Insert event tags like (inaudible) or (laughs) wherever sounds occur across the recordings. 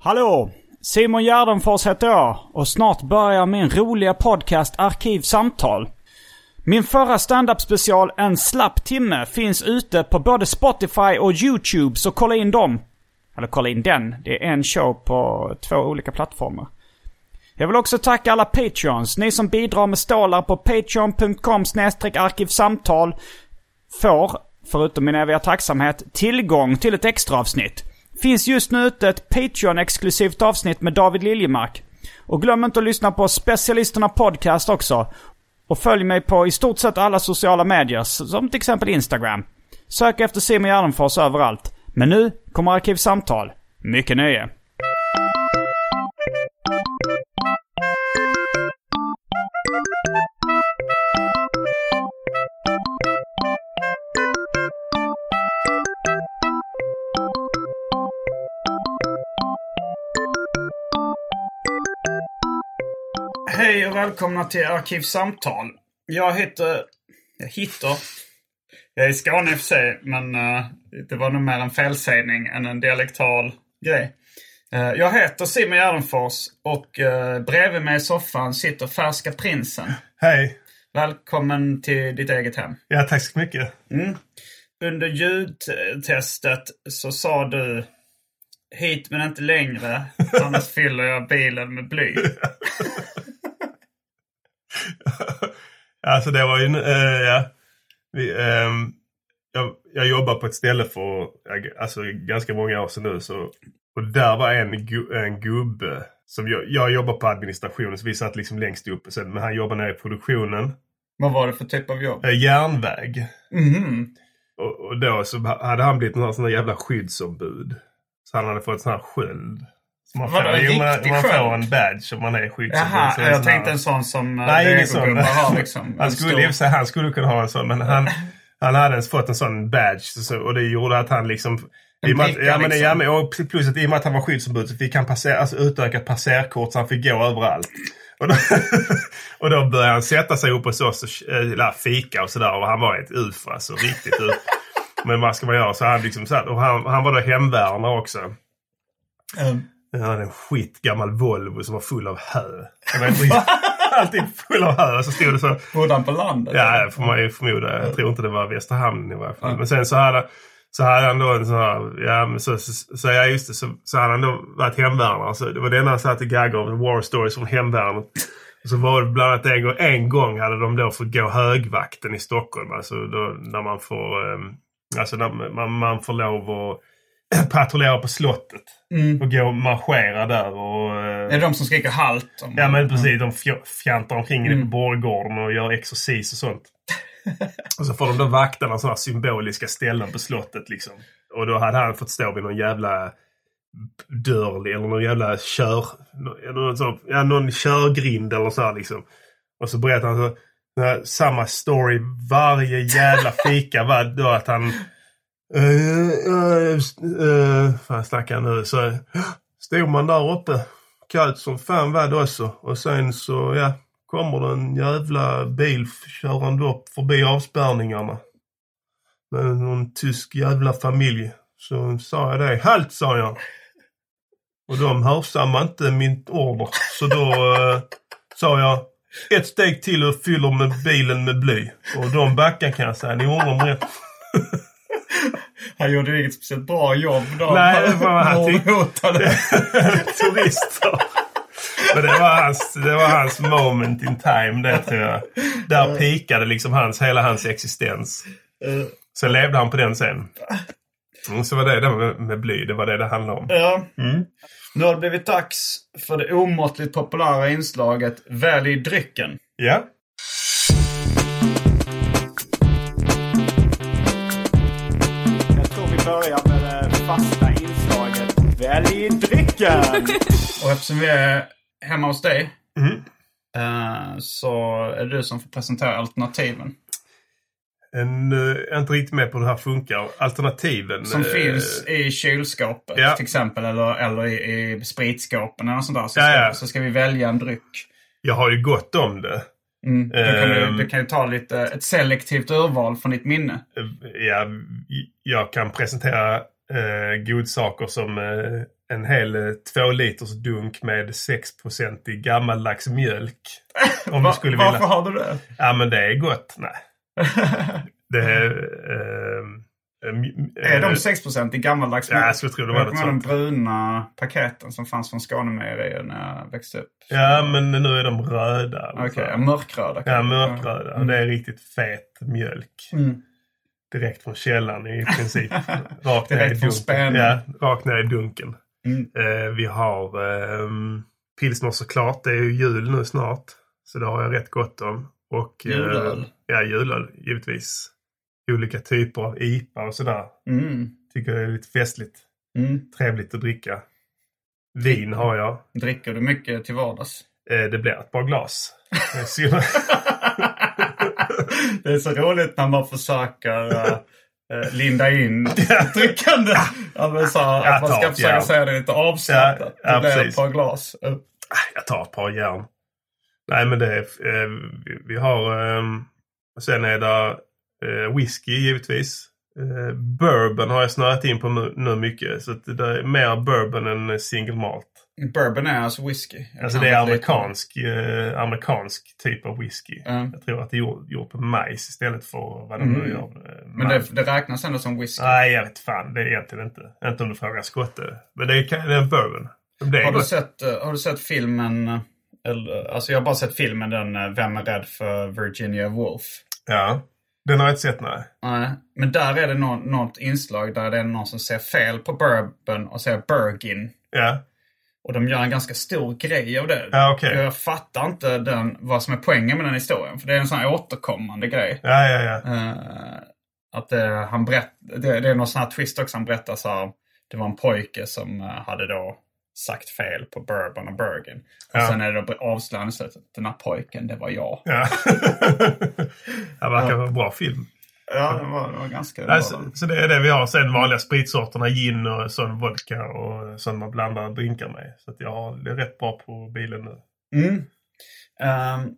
Hallå! Simon Gärdenfors heter jag och snart börjar min roliga podcast Arkivsamtal. Min förra standup special En slapp timme finns ute på både Spotify och YouTube, så kolla in dem. Eller kolla in den. Det är en show på två olika plattformar. Jag vill också tacka alla Patreons. Ni som bidrar med stålar på patreon.com arkivsamtal får, förutom min eviga tacksamhet, tillgång till ett extra avsnitt. Finns just nu ute ett Patreon-exklusivt avsnitt med David Liljemark. Och glöm inte att lyssna på Specialisterna Podcast också. Och följ mig på i stort sett alla sociala medier, som till exempel Instagram. Sök efter Simon Gärdenfors överallt. Men nu kommer Arkivsamtal. Mycket nöje. Hej och välkomna till Arkivsamtal. Jag heter... Jag hittar... Jag är i Skåne i och för sig, men uh, det var nog mer en felsägning än en dialektal grej. Uh, jag heter Simon Gärdenfors och uh, bredvid mig i soffan sitter Färska Prinsen. Hej! Välkommen till ditt eget hem. Ja, tack så mycket. Mm. Under ljudtestet så sa du Hit men inte längre, annars (laughs) fyller jag bilen med bly. (laughs) alltså det var ju, äh, ja. Vi, äh, jag, jag jobbar på ett ställe för alltså, ganska många år sedan nu. Så, och där var en, en gubbe som jag, jag jobbar på administrationen så vi satt liksom längst upp. Sen, men han jobbar nere i produktionen. Vad var det för typ av jobb? Äh, järnväg. Mm. Och, och, då så hade han blivit någon sån där jävla skyddsombud. Så han hade fått sån här sköld. Man, Vadå, får, en jo, man, man får en badge om man är skyddsombud. Jaha, Så jag tänkte en sån som eh, Nej, ingen sån. har liksom. (laughs) han, skulle, stor- han skulle kunna ha en sån, men han, (laughs) han hade ens fått en sån badge. Så, och det gjorde att han liksom... En att, ja, men, liksom. ja, men, och plus att i och med att han var skyddsombud så fick han passer, alltså, utökat passerkort så han fick gå överallt. Och då, (laughs) och då började han sätta sig upp hos oss och äh, fika och sådär. Och han var ett ufo alltså. Riktigt ufo. Men vad ska man göra? Så han liksom satt, och han, han var då hemvärnare också. Mm. Han hade en skitgammal Volvo som var full av hö. (laughs) Alltid full av hö. Så stod det så. Bodde han på landet? Ja, det får man ju förmoda. Jag tror inte det var Västra Hamnen i varje fall. Men sen så hade, så hade han då en sån här, ja men så, så, så ja just det, så, så hade han då varit hemvärnare. Så det var det enda han satt i gaggade om, War Stories från hemvärnet. Och så var det bland annat en gång, en gång hade de då fått gå högvakten i Stockholm. Alltså då, när man får, um, alltså när man, man får lov att (clears throat) patrullera på slottet. Och gå och marschera där och... eh, Är det de som skriker halt? Om... Ja men precis. De fj- fjantar omkring inne på Borggården och gör exorcis och sånt. (laughs) och så får de då vakta några sådana symboliska ställen på slottet liksom. Och då hade han fått stå vid någon jävla dörr eller någon jävla kör... Någon, sån, ja, någon körgrind eller så här liksom. Och så berättar han så, här, samma story varje jävla fika var då att han... Uh, uh, uh, fan stackarn nu? Så eh, stod man där uppe. Kallt som fan var det också. Och sen så ja, kommer det en jävla bil körande upp förbi avspärrningarna. Med någon tysk jävla familj. Så sa jag det. Halt sa jag. Och de hörsammade inte min order. Så då eh, sa jag ett steg till och fyller med bilen med bly. Och de backar kan jag säga. Ni gjorde dem rätt. Han gjorde inget speciellt bra jobb då. Nej, det var han tyckte- Mordhotade. (laughs) Turister. Men det var, hans, det var hans moment in time det tror jag. Där pikade liksom hans, hela hans existens. Så levde han på den sen. Mm, så var det det med, med bly, det var det det handlade om. Ja. Mm. Nu har det blivit dags för det omåttligt populära inslaget Välj drycken. Ja. Börjar med det fasta inslaget Välj drycken! (laughs) Och eftersom vi är hemma hos dig Mm. eh, så är det du som får presentera alternativen. En, eh, jag är inte riktigt med på hur det här funkar. Alternativen. Som eh, finns i kylskåpet ja. till exempel. Eller, eller i, i spritskåpen eller något sånt där. Så, Ja, ska, ja. så ska vi välja en dryck. Jag har ju gott om det. Mm. Då kan du, Ehm. du kan ju ta lite, ett selektivt urval från ditt minne. Eh, Ja, jag kan presentera eh, godsaker som eh, en hel eh, två liters dunk med 6 i gammaldags mjölk. (laughs) Om du skulle Varför vilja. har du det? Ja, men det är gott. Nej. (laughs) Det är... Eh, Är de eh, 6% i gammaldags Ja, jag skulle tro det var något de bruna paketen som fanns från Skånemejerier när jag växte upp. Ja, men nu är de röda. Okej, ungefär. ja, mörkröda. Ja, mörkröda. Och det är riktigt fet mjölk. Mm. Direkt från källan i princip. (laughs) Rakt ner i Direkt från dunken. Ja, rakt ner i dunken. Mm. Eh, vi har eh, pilsner såklart. Det är ju jul nu snart. Så det har jag rätt gott om. Och, eh, Julöl. Ja, julöl givetvis. Olika typer av IPA och sådär. Mm. Tycker jag är lite festligt. Mm. Trevligt att dricka. Vin har jag. Dricker du mycket till vardags? Eh, det blir ett par glas. Det är (laughs) det så roligt när man försöker uh, uh, linda in drickande. Så, Ja, att man ska försöka säga det lite avslappnat. Ja, ja, det blir ett par glas. Uh, Jag tar ett par järn. Nej men det är, eh, vi, har... Eh, sen är det eh, whisky givetvis. Eh, bourbon har jag snöat in på nu, mycket. Så att det är mer bourbon än single malt. Bourbon är alltså whisky. Alltså det är amerikansk, eh, amerikansk typ av whisky. Ja. Jag tror att det är gjort, gjort på majs istället för vad de Mm. nu gör. eh, Men det, det räknas ändå som whisky. Nej, jag vet fan. Det är egentligen inte. Inte om du frågar skotte. Men det är, det är en bourbon. Det är Har du, sett, eh, har du sett filmen, eh, eller, alltså jag har bara sett filmen den eh, Vem är rädd för Virginia Woolf? Ja. Den har jag inte sett, nej. Nej, men där är det nå- något inslag där det är någon som ser fel på bourbon och säger Bergin. Ja, Och de gör en ganska stor grej av det. ja okej. Jag fattar inte den, vad som är poängen med den historien. För det är en sån här återkommande grej. Ja, ja, ja. Eh, att eh, han berätt, det, det är någon sån här twist också. Han berättar så här. Det var en pojke som eh, hade då sagt fel på bourbon och Bergin. Och Ja. sen är det då avslöjande så att den här pojken, det var jag. ja. (laughs) det verkar vara en bra film. Ja, det var, det var ganska Nej, så, så det är det vi har. Sen vanliga spritsorterna, gin och sån vodka och sånt man blandar drinkar med. Så att jag har det är rätt bra på bilen nu. Mm. Ehm,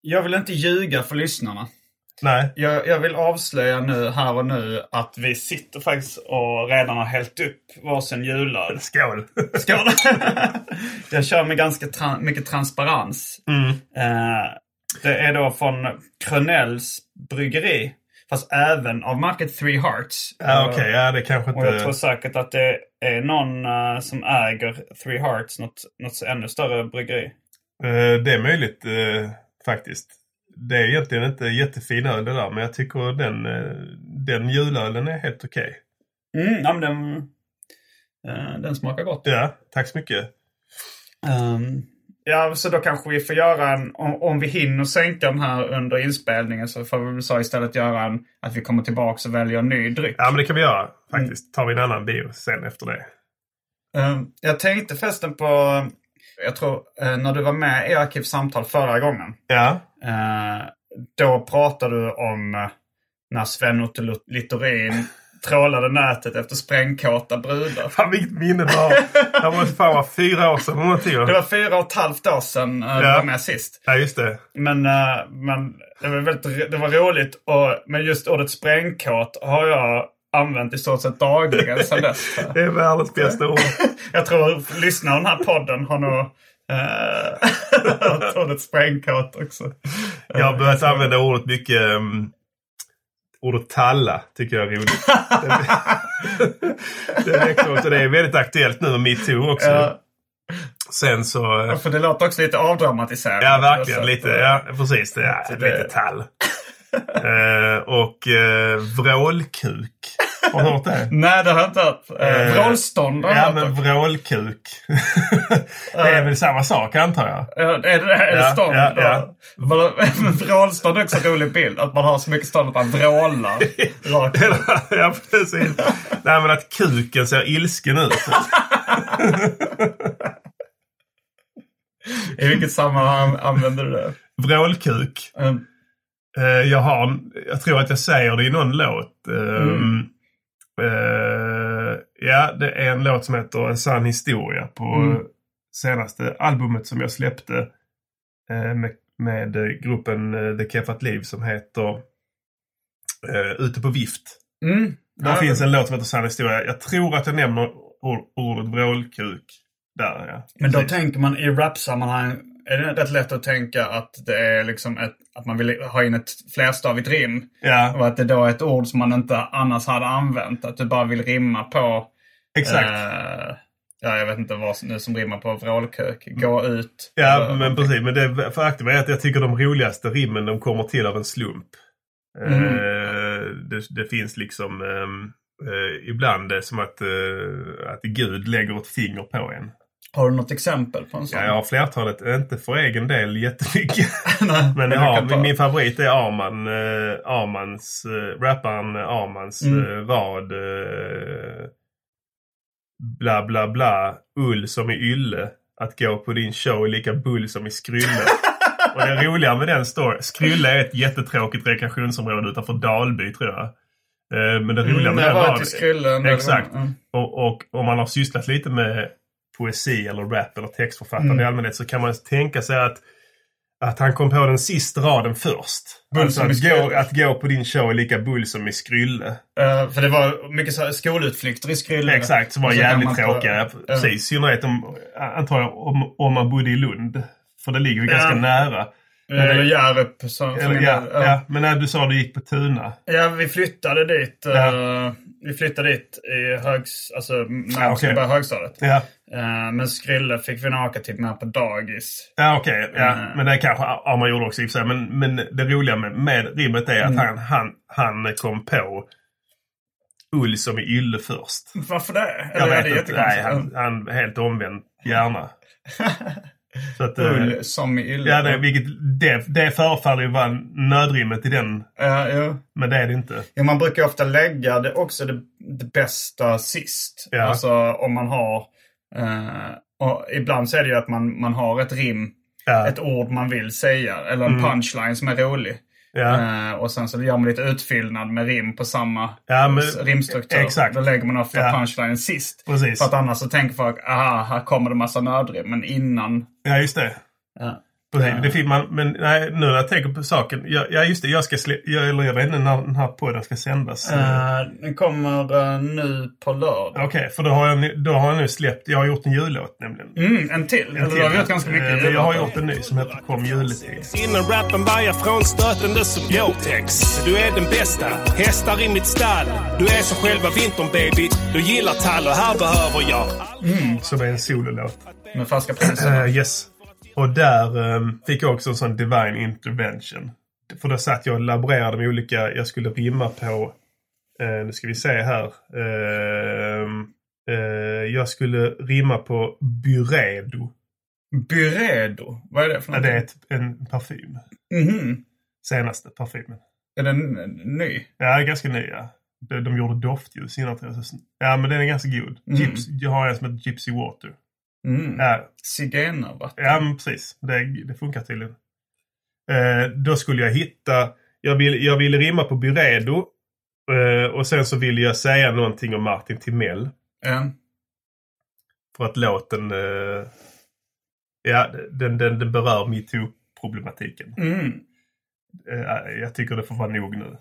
jag vill inte ljuga för lyssnarna. Nej, Jag, jag vill avslöja nu, här och nu, att vi sitter faktiskt och redan har hällt upp varsin julöl. (laughs) skål! Skål! (laughs) jag kör med ganska tra- mycket transparens. Mm. Eh, det är då från Krönells bryggeri. Fast även av märket Three Hearts. Ja, Okej, ja det kanske Och jag tror inte... säkert att det är någon eh, som äger Three Hearts, något, något ännu större bryggeri. Eh, det är möjligt eh, faktiskt. Det är egentligen inte jättefin öl det där, men jag tycker den, eh, den julölen är helt okej. Mm, ja, men den, eh, den smakar gott. Ja, tack så mycket. Ehm, ja, så då kanske vi får göra en... Om, om vi hinner sänka den här under inspelningen så får vi så istället göra en... Att vi kommer tillbaka och väljer en ny dryck. Ja, men det kan vi göra faktiskt. Tar vi en annan bio sen efter det. Ehm, jag tänkte förresten på... Jag tror eh, när du var med i Arkivsamtal förra gången. Ja, eh, då pratade du om eh, när Sven-Otto Lut- Littorin (laughs) trålade nätet efter sprängkåta brudar. fan vilket minne du har. Det måste fan vara fyra år sedan någonting. Det var fyra och ett halvt år sedan eh, du Ja. var med sist. Ja, just det. Men, men det, var väldigt, det var roligt. Och, men just ordet sprängkåt har jag använt i stort sett dagligen sedan dess. (laughs) Det är världens bästa ord. (laughs) Jag tror lyssnarna av den här podden har nog eh, (laughs) hört ordet sprängkåt också. Jag har börjat använda ordet mycket. um, ordet talla tycker jag är roligt. det, också. det är väldigt aktuellt nu med metoo också. Ja. Sen så... Ja, för det låter också lite avdramatiserat. Ja, verkligen. Lite, ja, precis. Det är det- lite tall. Eh, och uh, vrålkuk. Har du hört det? (laughs) Nej, det har jag inte hört. Eh, Uh, Vrålstånd har Ja, men vrålkuk. (laughs) det är väl samma sak antar jag. Ja, är det, är det Ja, stånd ja, ja. Vrålstånd är också en rolig bild. Att man har så mycket stånd att man vrålar. (laughs) rakt ja, precis. Nej, men att kuken ser ilsken ut. I vilket sammanhang använder du det? Vrålkuk. Mm. Eh, jag har, jag tror att jag säger det i någon låt. Eh, Mm. eh, ja, det är en låt som heter En sann historia på Mm. senaste albumet som jag släppte eh, med, med gruppen The Keffat Liv som heter eh, Ute på vift. Mm. Där Ja, finns en låt som heter Sann historia. Jag tror att jag nämner or- ordet vrålkuk där. Ja. Men då tänker man i rap-sammanhang är det rätt lätt att tänka att det är liksom ett, att man vill ha in ett flerstavigt rim. Ja, Och att det då är ett ord som man inte annars hade använt. Att du bara vill rimma på... exakt. Eh, ja, jag vet inte vad som, nu som rimmar på vrålkuk. Gå ut. Ja, eller- men precis. Men det faktum är att jag tycker de roligaste rimmen de kommer till av en slump. Mm. Eh, det, det finns liksom ehm, eh, ibland som att, eh, att Gud lägger ett finger på en. Har du något exempel på en sån? Ja, jag har flertalet, inte för egen del jättemycket. (laughs) Nej, Men ta- min, min favorit är Arman, eh, Armans, eh, rapparen Armans Mm. eh, rad. Eh, bla bla bla, ull som i ylle. Att gå på din show är lika bull som i Skrylle. (laughs) Och det roliga med den står Skrylle är ett jättetråkigt rekreationsområde utanför Dalby tror jag. Eh, Men det roliga Mm, med den var. Exakt. Mm. och, och om man har sysslat lite med poesi eller rap eller textförfattande Mm. i allmänhet så kan man tänka sig att, att han kom på den sista raden först. Bull alltså att gå, Skrylle. att gå på din show är lika bull som i Skrylle. Eh, för det var mycket så här skolutflykter i Skryllen. Exakt, som var jävligt tråkiga. Precis, i synnerhet om, antar jag, om, om man bodde i Lund. För det ligger ju ganska nära. Eller Hjärup. Eller, ja, del. ja. Men när du sa du gick på Tuna. Ja, vi flyttade dit. Ja. eh, vi flyttade dit i högs... Alltså när Ja, jag skulle okej. börja högstadiet. Ja, Eh, men Skrylle fick vi åka till med på dagis. ja okej. ja. Mm. Men det kanske Arman gjorde också i och för sig. Men, men det roliga med, med rimmet är att Mm. han, han, han kom på ull som i ylle först. Varför det? Jag Eller är vet det inte. Nej, han, han helt omvänd hjärna. (laughs) Så att, eh, Ull som i ylle. ja, det, vilket, det, det förefaller ju vara nödrimmet i den. Ja, jo. Men det är det inte. Ja, man brukar ofta lägga det också det, det bästa sist. Ja. Alltså om man har... Eh, och ibland så är det ju att man, man har ett rim, Ja. ett ord man vill säga. Eller en Mm. punchline som är rolig. Ja. Eh, och sen så gör man lite utfyllnad med rim på samma Ja, men- rimstruktur. exakt. Då lägger man ofta Ja. punchlinen sist. Precis. För att annars så tänker folk, aha, här kommer det massa nödrim. Men innan... Ja, just det. Ja. Precis. Ja. det finns man, men nej, nu när jag tänker på saken. Ja, ja just det. Jag ska slä, jag, eller jag vet inte när den här podden ska sändas. Eh, den kommer eh, nu på lördag. Okej, för då har, jag, nu- då har jag nu släppt. Jag har gjort en jullåt nämligen. Mm, en till. Eller du har gjort ganska mycket. Men jag har gjort en ny som heter Kom juletid. Inom rappen var jag frånstötande som Gore-Tex. Du är den bästa, hästar i mitt stall. Du är som själva vintern baby. Du gillar tall och här behöver jag Som är en sololåt. Med Falska Prinsen. Uh, yes. Och där ehm, fick jag också en sån divine intervention. För då satt jag och laborerade med olika, jag skulle rimma på, eh, nu ska vi se här. Ehm, eh, jag skulle rimma på Byredo. Byredo. Vad är det för Ja, det är ett, en parfym. Mhm. Senaste parfymen. Är den ny? Ja, ganska ny ja. De, de gjorde doftljus innan Ja, men den är ganska god. Mm. Gyps, jag har en som heter Gypsy Water. Mm. Ja, Zigenarvatten. Ja, men precis. Det, det funkar tydligen. Eh, då skulle jag hitta... Jag vill, jag vill rimma på Byredo. Eh, och sen så vill jag säga någonting om Martin Timell. Ja. För att låten... Eh, ja, den, den, den berör metoo-problematiken. Mm. Eh, jag tycker det får vara nog nu.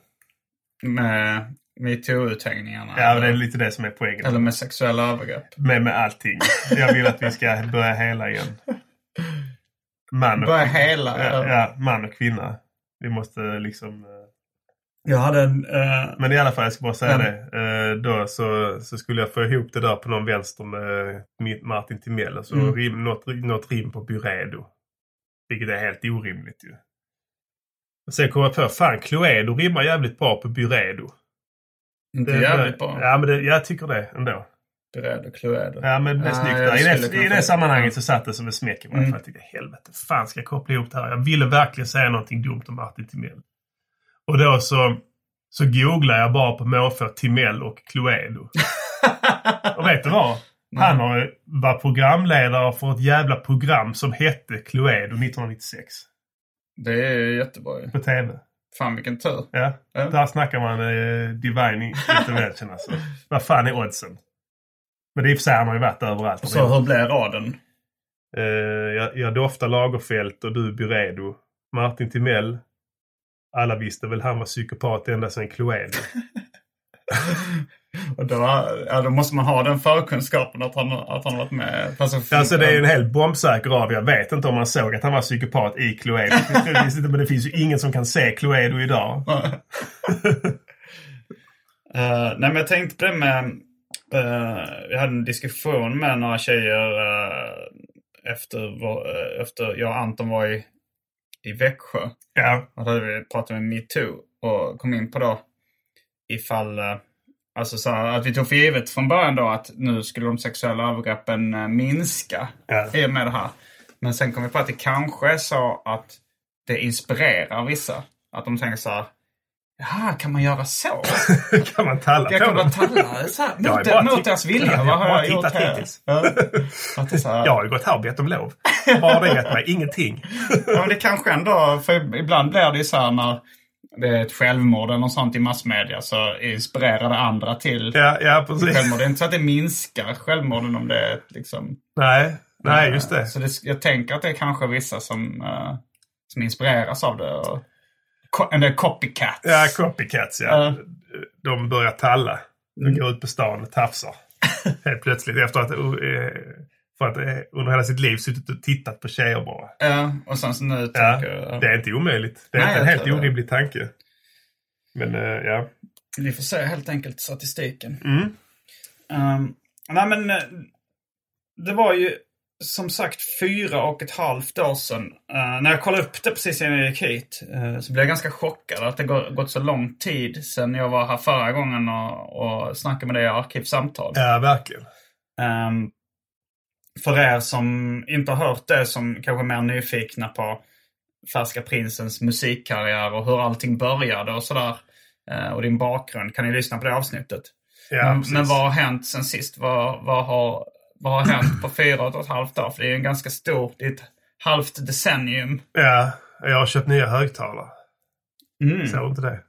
Med metoo-uthängningarna. Ja, det är lite det som är poängen. Eller med sexuella övergrepp. Med, med allting. Jag vill att vi ska börja hela igen. Man och, Börja hela. ja, ja, man och kvinna. Vi måste liksom... eh, Jag hade en... eh, Men i alla fall, jag ska bara säga Mm. det. Eh, då så, så skulle jag få ihop det där på någon vänster med Martin Timell. Och så Mm. rim, något, något rim på Byredo. Vilket är helt orimligt ju. Och sen kom jag på, fan Cluedo rimmar jävligt bra på Byredo. Inte Det- jävligt bra. Ja, men det, jag tycker det ändå. Och Cluedo. Ja, men det är Ja, snyggt. I det, I det sammanhanget så satt det som en smäck i mig. Mm. Jag tänkte, helvete, fan ska jag koppla ihop det här? Jag ville verkligen säga någonting dumt om Martin Timell. Och då så, så googlade jag bara på måfå Timell och Cluedo. (laughs) och vet du vad? Han har var programledare för ett jävla program som hette Cluedo 1996. Det är jättebra ju. På TV. Fan vilken tur. Ja, Ja. där snackar man eh, Divine Intervention alltså. Vad fan är oddsen? Men det är i och för sig han har ju varit överallt. Så hur blev raden? Eh, jag, jag doftar Lagerfält och du Byredo. Martin Timell. Alla visste väl han var psykopat ända sedan Cluedo. (laughs) Och då, ja, då måste man ha den förkunskapen att han, att han har varit med. Alltså det är en helt bombsäker av. Jag vet inte om man såg att han var psykopat i Cluedo. Men det finns ju ingen som kan se Cluedo idag. (laughs) Eh, nej men jag tänkte på det med... Uh, jag hade en diskussion med några tjejer eh, efter, eh, efter jag och Anton var i, i Växjö. Ja, Och då hade vi pratat med metoo och kom in på då ifall... Alltså så här, att vi tog för givet från början då att nu skulle de sexuella övergreppen eh, minska Ja. i och med det här. Men sen kom vi på att det kanske är så att det inspirerar vissa. Att de tänker så här. Jaha, kan man göra så? (laughs) kan man talla Jag på kan dem? talla (laughs) så här, Jag mot, bara mot deras vilja. Jag Vad har bara jag gjort här? hittills. Ja. Här, Jag har ju gått här och bett om lov. Vad har det gett mig? Ingenting. Ja, men det kanske ändå, för ibland blir det ju så här när ett självmord eller något sånt i massmedia så inspirerar det andra till Ja, ja precis. självmord. Det är inte så att det minskar självmorden om det är liksom... Nej, nej just det. Så det, jag tänker att det är kanske vissa som, eh, som inspireras av det. Och, en del copycats. Ja, copycats ja. Ja. De börjar talla. De Mm. går ut på stan och tafsar. (laughs) Helt plötsligt efter att, eh, för att eh, under hela sitt liv suttit och tittat på tjejer bara. Ja, och sen så nu Ja, tänker jag... det är inte omöjligt. Det är Nej, inte en helt tror det. orimlig tanke. Men eh, ja. Vi får se helt enkelt statistiken. Mm. Um, nej men eh, det var ju som sagt fyra och ett halvt år sedan. eh, när jag kollade upp det precis innan jag gick hit eh, så blev jag ganska chockad att det går- gått så lång tid sedan jag var här förra gången och, och snackade med dig i Arkivsamtal. ja, verkligen. Ehm, för er som inte har hört det, som kanske är mer nyfikna på Färska Prinsens musikkarriär och hur allting började och sådär. eh, och din bakgrund, kan ni lyssna på det avsnittet. Ja, men, men vad har hänt sen sist? Vad, vad, har, vad har hänt på fyra och ett halvt år? För det är en ganska stor, det är ett halvt decennium. Ja, jag har köpt nya högtalare. Mm. Såg inte det?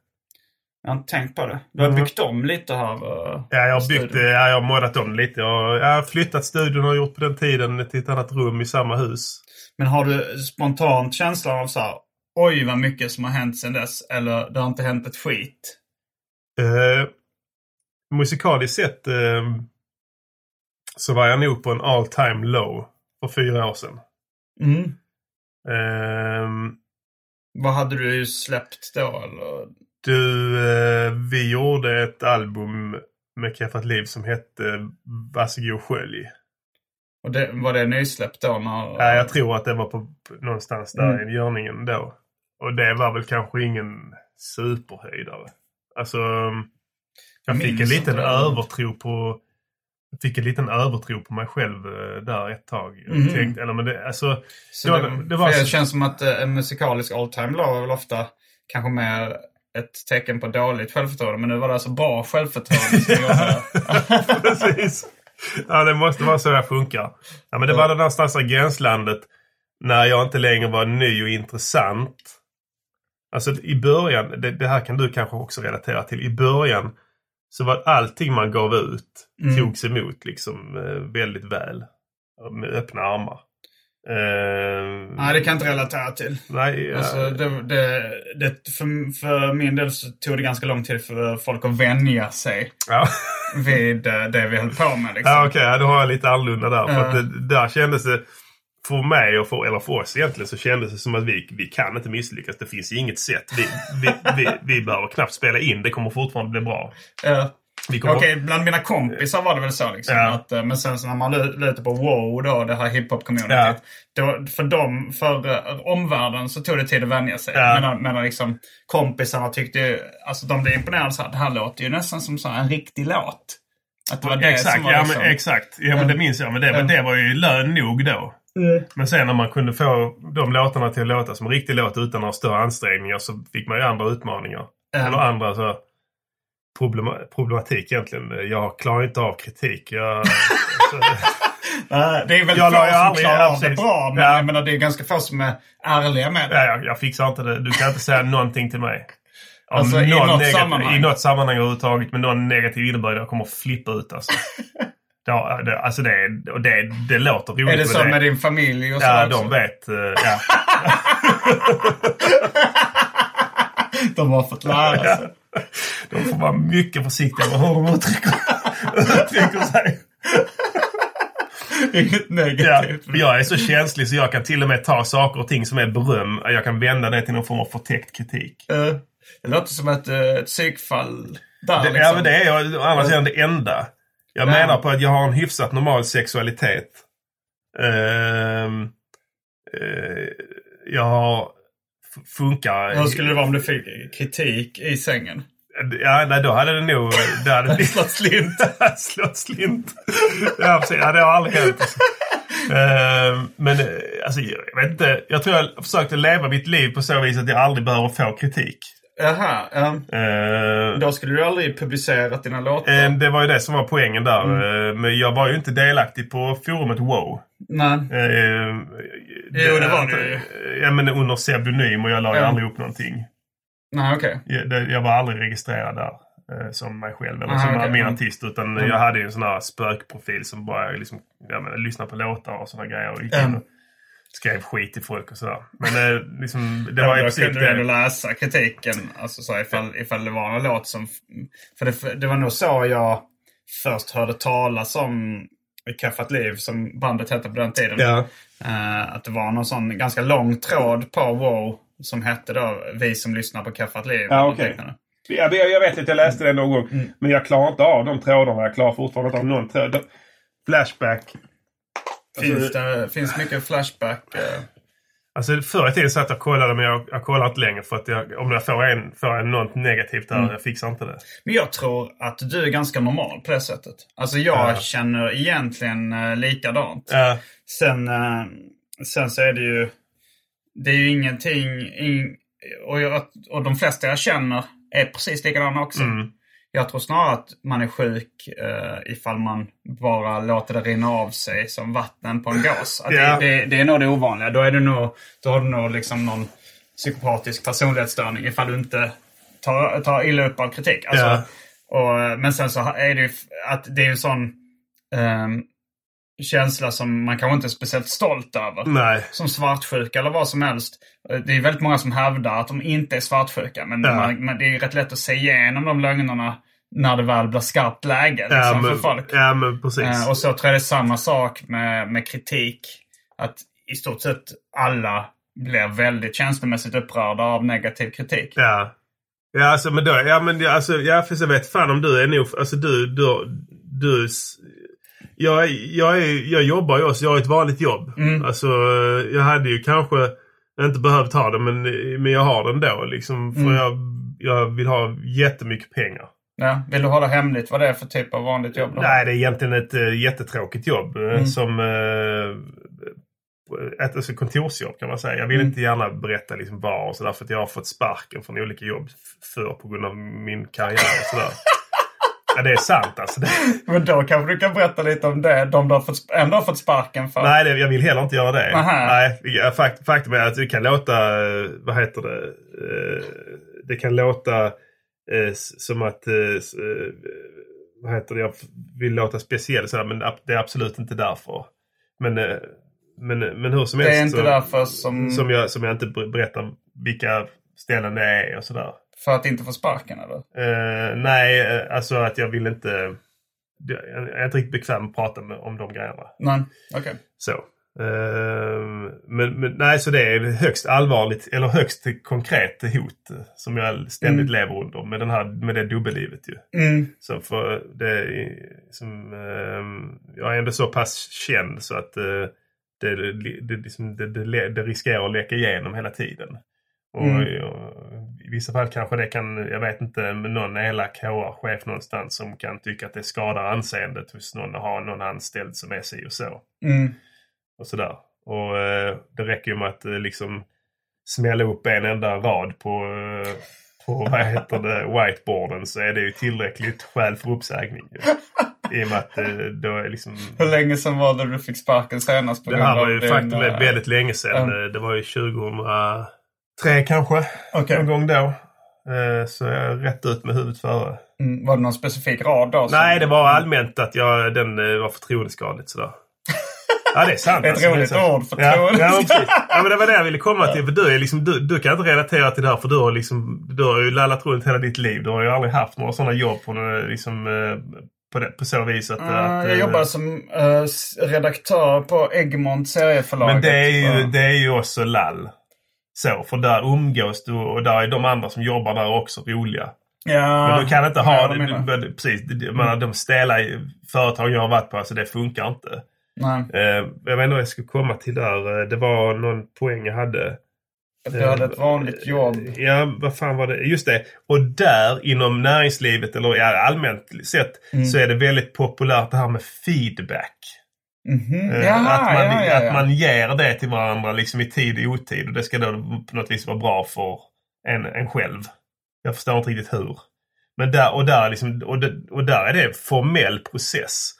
Jag har inte tänkt på det. Du har Mm. byggt om lite här. Ja, jag har byggt. Ja, jag har moddat om lite. Jag, jag har flyttat studion och gjort på den tiden till ett annat rum i samma hus. Men har du spontant känslan av så här, oj vad mycket som har hänt sedan dess? Eller det har inte hänt ett skit? Eh, musikaliskt sett eh, så var jag nog på en all time low för fyra år sedan. Mm. Eh, Vad hade du släppt då? Eller? Du, eh, vi gjorde ett album med Keffat Liv som hette Varsågod skölj. Och det, var det nysläppt då? När, Ja, jag tror att det var på, någonstans där Mm. i görningen då. Och det var väl kanske ingen superhöjdare. Alltså, jag Jag fick en minns liten det. övertro på jag fick en liten övertro på mig själv eh, där ett tag. Mhm. tänkte, eller men det, alltså, Så det det, var- det var för så- det känns som att eh, en musikalisk all time low är väl ofta kanske mer ett tecken på dåligt självförtroende. Men nu var det alltså bra självförtroende som gjorde det. (laughs) Precis. Ja, det måste vara så jag funkar. Ja, men det var det någonstans i gränslandet när jag inte längre var ny och intressant. Alltså i början, det, det här kan du kanske också relatera till. I början så var allting man gav ut Mm. togs emot liksom eh, väldigt väl. Med öppna armar. Eh, Nej, det kan jag inte relatera till. nej, ja, Alltså, det, det, det, för, för min del så tog det ganska lång tid för folk att vänja sig ja. vid eh, det vi höll på med. Liksom. Ja, okej. ja, då har jag lite annorlunda där. För Ja. att det, där kändes det... för mig och för, eller för oss egentligen så kändes det som att vi, vi kan inte misslyckas. Det finns inget sätt. Vi, vi, vi, vi behöver knappt spela in. Det kommer fortfarande bli bra. Eh, Okej, bland mina kompisar var det väl så. Liksom, Ja. att, eh, men sen så när man lu- lutar på wow, då, det här hiphop-communityt. Då, för dem, för uh, omvärlden så tog det tid att vänja sig. Ja. Medan, medan liksom, kompisarna tyckte ju, alltså de blev imponerade. Så här, det här låter ju nästan som så här, en riktig låt. Att det var det Exakt, som var ja, liksom, men, exakt. Ja, men det minns jag. Men det, men det var ju lön nog då. Men sen när man kunde få de låtarna till att låta som riktig låt utan några större ansträngningar så fick man ju andra utmaningar. Ja. Eller andra så, problema, problematik egentligen. Jag klarar inte av kritik. Jag, (laughs) Nej, det är väl Jag få ju som aldrig- klarar ja, av det bra. Men Ja. jag menar, det är ganska få som är ärliga med det. ja, jag, jag fixar inte det. Du kan inte säga någonting till mig. Om Alltså, i något sammanhang. I något sammanhang överhuvudtaget med någon negativ innebörd. Jag kommer att flippa ut alltså. (laughs) Ja, det, alltså det, det, det låter roligt Är det så det. med din familj och så Ja, också? de vet. eh, Ja. (laughs) De har fått lära sig. (laughs) De får vara mycket försiktiga med hur de uttrycker, uttrycker sig. (laughs) Inget Ja, negativt. för jag är så känslig så jag kan till och med ta saker och ting som är beröm. Jag kan vända det till någon form av förtäckt kritik. Eh, Det låter som ett, eh, ett psykfall där. Det, liksom. ja, men det är jag å andra sidan det enda. Jag Ja. menar på att jag har en hyfsat normal sexualitet. Ehm, eh, jag har... Funkar... Hur skulle det vara om du fick kritik i sängen? Ja, nej, då hade det nog... (laughs) Det hade blivit... Slått slint. (laughs) Slått slint. Ja, precis. Ja, det har aldrig hänt. Ehm, men eh, alltså, jag vet inte. Jag tror jag försökte leva mitt liv på så vis att jag aldrig behöver få kritik. Jaha. Um, Ehm, då skulle du aldrig publicerat dina låtar? eh, det var ju det som var poängen där. Mm. Eh, Men jag var ju inte delaktig på forumet Wow. Nej. Eh, Jo, det var du ju. Ja, men under pseudonym och jag la ju aldrig upp någonting. Nej, okej. Jag, det, jag var aldrig registrerad där som mig själv eller Aha, som okej. min Mm. artist. Utan Mm. jag hade ju en sån här spökprofil som bara liksom, jag menar, lyssnade på låtar och såna grejer. Och gick in Mm. och skrev skit till folk och sådär. Men eh, liksom, det var i då princip kunde du ändå det. läsa kritiken. Alltså så ifall, ifall det var en låt som... För det, det var nog så jag först hörde talas om Kaffat Liv som bandet hette på den tiden. Ja. Eh, att det var någon sån ganska lång tråd på Wow som hette då Vi som lyssnar på Kaffat Liv. Ja, liknande. Ja, jag, jag vet att jag läste det någon gång. Mm. Men jag klarar inte av de trådarna. Jag klarar fortfarande inte av någon tråd. Flashback. Finns det finns mycket Flashback? eh, Alltså förr i tiden satt jag och kollade men jag, jag kollar inte längre för att jag, om jag får, en, får en något negativt där, Mm. jag fixar inte det. Men jag tror att du är ganska normal på det sättet. Alltså jag Ja. känner egentligen uh, likadant. Ja. Sen, eh, sen så är det ju... Det är ju ingenting... In, och, jag, och de flesta jag känner är precis likadana också. Mm. Jag tror snarare att man är sjuk uh, ifall man bara låter det rinna av sig som vatten på en gås. Ja. det, det, det är nog det ovanliga. Då, är du nog, då har du nog liksom någon psykopatisk personlighetsstörning ifall du inte tar, tar illa upp av kritik. Alltså, Ja. och, men sen så är det ju att det är en sån ehm, känsla som man kanske inte är speciellt stolt över. Nej. Som svartsjuka eller vad som helst. Det är väldigt många som hävdar att de inte är svartsjuka. Men, Ja. man, men det är rätt lätt att se igenom de lögnerna när det väl blir skarpt läge liksom, Ja, för men, folk. ja men precis. Eh, och så tror jag det är samma sak med, med kritik. Att i stort sett alla blir väldigt känslomässigt upprörda av negativ kritik. Ja. Ja, alltså, men då, ja, men alltså, ja, för jag vet fan om du är nog, alltså du, du, du jag, jag, är, jag jobbar ju också, jag har ett vanligt jobb. Mm. Alltså, jag hade ju kanske inte behövt ha det, men, men jag har den då liksom. För Mm. jag, jag vill ha jättemycket pengar. Ja, vill du hålla hemligt vad det är för typ av vanligt jobb? har? Nej, det är egentligen ett uh, jättetråkigt jobb. eh, Mm. Som uh, ett alltså, kontorsjobb kan man säga. Jag vill Mm. inte gärna berätta liksom var och sådär för att jag har fått sparken från olika jobb f- för på grund av min karriär och sådär. (laughs) ja, det är sant alltså. Det, (laughs) Men då kanske du kan berätta lite om det. De du har fått, ändå har fått sparken för. nej, det, jag vill heller inte göra det. Aha. Nej, fakt, faktum är att det kan låta, eh, vad heter det, Eh, det kan låta eh, som att, vad heter det, jag vill låta speciell sådär, men det är absolut inte därför. Men, men, men hur som det helst är inte så, därför som... som, jag, som jag inte ber- berättar vilka ställen det är och sådär. För att inte få sparken eller? Eh, nej, eh, alltså att jag vill inte... Jag är inte riktigt bekväm att prata med, om de grejerna. Nej, okej. Så. Ehm, men, men nej, så det är högst allvarligt eller högst konkret hot som jag ständigt lever under med, den här, med det dubbellivet ju. Mm. Så för det som, ehm, jag är ändå så pass känd så att det, det, liksom, det, det, det riskerar att läcka igenom hela tiden. Och, Mm. och, I vissa fall kanske det kan, jag vet inte, någon elak HR-chef någonstans som kan tycka att det skadar anseendet hos någon att ha någon anställd som är si och så. Mm. Och sådär. Och eh, det räcker ju med att eh, liksom smälla upp en enda rad på, eh, på vad heter det, whiteboarden så är det ju tillräckligt skäl för uppsägning. I och med att då är liksom... Hur länge sedan var det du fick sparken senast? På Det här var ju eh, väldigt länge sedan. Mm. Det var ju 2003 kanske. Okej. Någon gång då. Eh, Så jag är rätt ut med huvudet före. Mm. Var det någon specifik rad då? som- Nej, det var allmänt att jag, den eh, var förtroendeskadligt sådär. (laughs) Ja, det är sant. Ett alltså. roligt ord, Ja, ja, förtroendeskadligt. precis. ja, men det var det jag ville komma till. För du, är liksom, du, du kan inte relatera till det här för du har, liksom, du har ju lallat runt hela ditt liv. Du har ju aldrig haft några sådana jobb på, några, liksom, eh, på, det, på så vis att... Uh, att jag eh, jobbar som eh, s- redaktör på Egmont serieförlaget. Men det är, ju, Ja. det är ju också lall. Så, för där umgås du och där är de andra som jobbar där också roliga. Ja, Men du kan inte ha det. du? du- Precis, jag menar, de stela företag jag har varit på, alltså det funkar inte. Nej, Eh, jag vet inte vad jag skulle komma till där. Eh, Det var någon poäng jag hade. du hade ett vanligt jobb. Ja, vad fan var det? Just det. Och där inom näringslivet eller allmänt sett Mm. så är det väldigt populärt det här med feedback. Mhm. Eh, Jaha, att, man, ja, ja, ja. att man ger det till varandra liksom i tid och otid. Och det ska då på något vis vara bra för en, en själv. Jag förstår inte riktigt hur. Men där, och, där liksom, och, det, och där är det en formell process.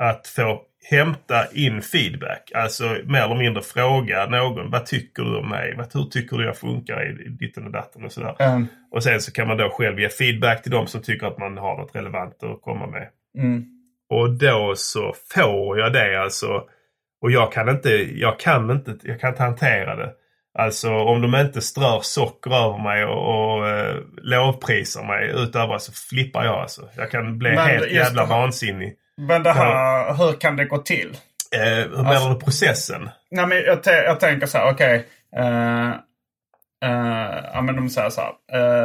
Att få hämta in feedback. Alltså mer eller mindre fråga någon. Vad tycker du om mig? Vad, hur tycker du jag funkar i, i ditten och datten och sådär. Mm. Och sen så kan man då själv ge feedback till de som tycker att man har något relevant att komma med. Mm. Och då så får jag det alltså. Och jag kan inte, jag kan inte, jag kan inte hantera det. Alltså om de inte strör socker över mig och, och eh, lovprisar mig utöver så flippar jag alltså. Jag kan bli Men helt jävla vansinnig. Men det här, hur kan det gå till? Eh, hur menar Alltså- du processen? Nej, men jag, jag tänker så här, okej. eh, eh, ja, men de säger så här.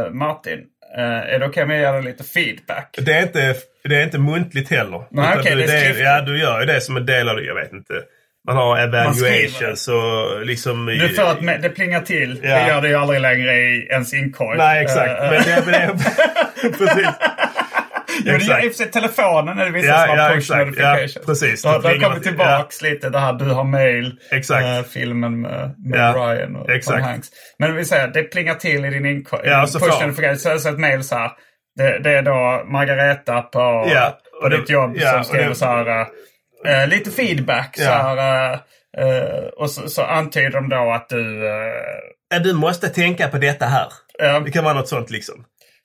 eh, Martin, eh, är det okej om jag ger dig lite feedback? Det är inte, det är inte muntligt heller. Nej, okej, du, det är. Ja, du gör ju det som en del av det. Jag vet inte. Man har evaluations och liksom... Du får att det plingar till. Ja. Det gör det ju aldrig längre i ens inkorg. Nej, exakt. Eh, Men det, men det, (laughs) precis. (laughs) Jo, det Exakt. i och för sig telefonen är det vissa Ja, som har ja, push notifications. Ja, precis. Då, Det då kommer tillbaks lite det här du har mail. Exakt. eh, filmen med, med Ja, Ryan och Tom exakt. Hanks. Men vi säger det plingar till i din inkorg. Ja, så push får- notification. Så är det ett mail så här. Det, det är då Margareta på, Ja, på och det- ditt jobb ja, som skriver det- så här. eh, lite feedback. Så Ja. här, eh, eh, och så, så antyder de då att du... Ja, du måste tänka på detta här. Ja. Det kan vara något sånt liksom.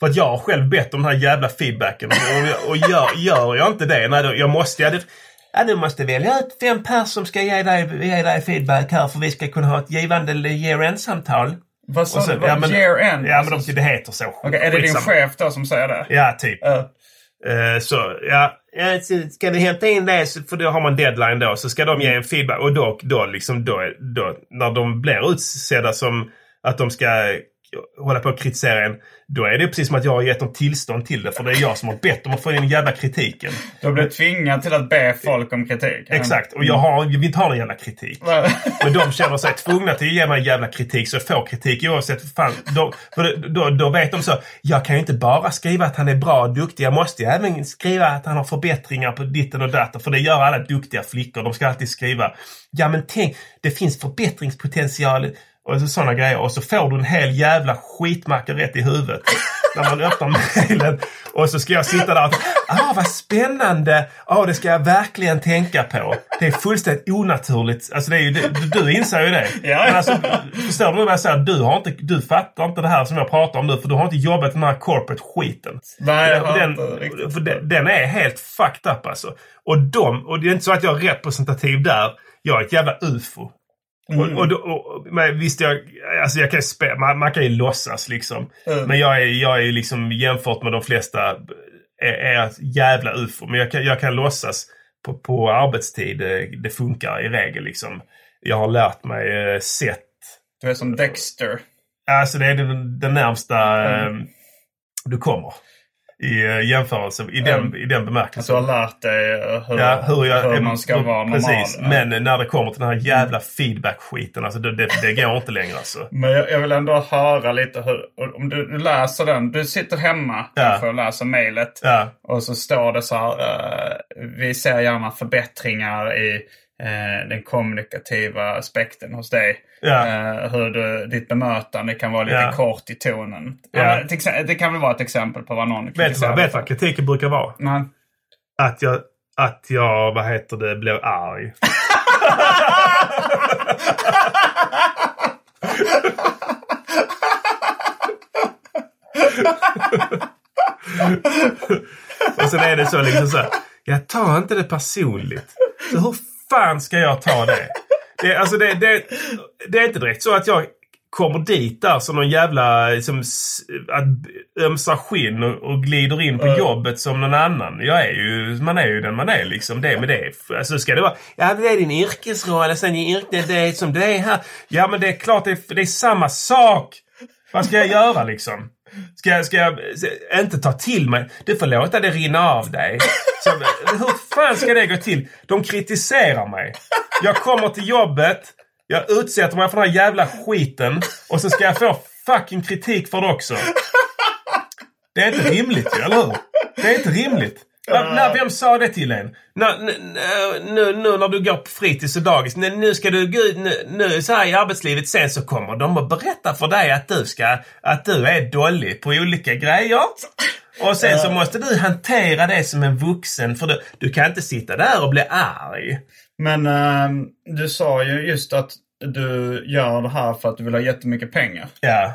För att jag har själv bett om den här jävla feedbacken. Och, och gör, gör jag inte det, nej, då, jag måste... Ja, det, ja, du måste välja ut fem personer som ska ge dig, ge dig feedback här för vi ska kunna ha ett givande year-end-samtal. vad sa du? Ja, men- year end? Ja, men de, det heter så. Okej, är det din chef då som säger det? Ja, typ. Eh, så, ja. ja, så Ska vi hämta in det, så- för då har man deadline då, så ska de ge en feedback. Och då, då, liksom, då, då när de blir utsedda som att de ska hålla på och kritisera en. Då är det precis som att jag har gett dem tillstånd till det. För det är jag som har bett dem att få in den jävla kritiken. Du blir tvingad till att be folk om kritik. Exakt. Och jag, har, jag vill inte ha någon jävla kritik. Men de känner sig tvungna till att ge mig jävla kritik så jag får kritik oavsett. Fan, då, då, då vet de så. Jag kan ju inte bara skriva att han är bra och duktig. Jag måste ju även skriva att han har förbättringar på ditten och datten. För det gör alla duktiga flickor. De ska alltid skriva. Ja men tänk, det finns förbättringspotential. Och så, sådana grejer. Och så får du en hel jävla skitmacka rätt i huvudet. när man öppnar mejlen. Och så ska jag sitta där och ah vad spännande! Ja, det ska jag verkligen tänka på. Det är fullständigt onaturligt. Alltså det är ju, du, du inser ju det. Ja. Men alltså, förstår du vad jag säger? Du, har inte, du fattar inte det här som jag pratar om nu för du har inte jobbat med den här corporate skiten. Nej, jag har den, inte riktigt för den, den är helt fucked up alltså. Och de, och det är inte så att jag är representativ där. Jag är ett jävla ufo. Och, och, då- och, men visst, jag, alltså jag kan spä, man, man kan ju låtsas liksom. Mm. Men jag är, jag är liksom jämfört med de flesta är, är jävla ufo. Men jag kan, jag kan låtsas på, på arbetstid, det, det funkar i regel liksom. Jag har lärt mig eh, sätt. Du är som Dexter. Alltså det är den, den närmsta mm. eh, du kommer i uh, jämförelse i den, mm. i den bemärkelsen. Att du har lärt dig eh, hur, ja, hur, jag, hur man ska hur, vara normal. Precis. Men när det kommer till den här jävla feedback-skiten, alltså det, det, det går inte längre alltså. (laughs) Men jag, jag, vill ändå höra lite hur, om du, du läser den. Du sitter hemma ja. och läser mejlet. Ja. Och så står det så här. Uh, vi ser gärna förbättringar i eh, den kommunikativa aspekten hos dig. Eh, hur du, ditt bemötande kan vara lite ja. kort i tonen. Ja. det kan väl vara ett exempel på vad någon kritiserar. Vet du vad kritiken brukar vara? Nej. Att jag, att jag, vad heter det, blir arg. (laughs) Och sen är det så liksom så här, jag tar inte det personligt. Så hur fan ska jag ta det? det, alltså det, det, det är inte direkt så att jag kommer dit där som någon jävla liksom, att ömsa skinn och, och glider in på mm. jobbet som någon annan. Jag är ju, man är ju den man är liksom. Det med det. Alltså ska det vara, ja det är din yrkesroll, sen yrke, det är som det är här. Ja men det är klart det är, det är samma sak. Vad ska jag göra liksom? Ska jag, ska jag inte ta till mig? Du får låta det rinna av dig. Så, hur fan ska det gå till? De kritiserar mig. Jag kommer till jobbet. Jag utsätter mig för den här jävla skiten. Och så ska jag få fucking kritik för det också. Det är inte rimligt ju, eller hur? Det är inte rimligt. När, när, vem sa det till en? När, nu, nu när du går på fritids och dagis. Nu ska du gå ut nu, nu så här i arbetslivet. Sen så kommer de att berätta för dig att du, ska, att du är dålig på olika grejer. Och sen så måste du hantera det som en vuxen. För du, du kan inte sitta där och bli arg. Men äh, du sa ju just att du gör det här för att du vill ha jättemycket pengar. Ja.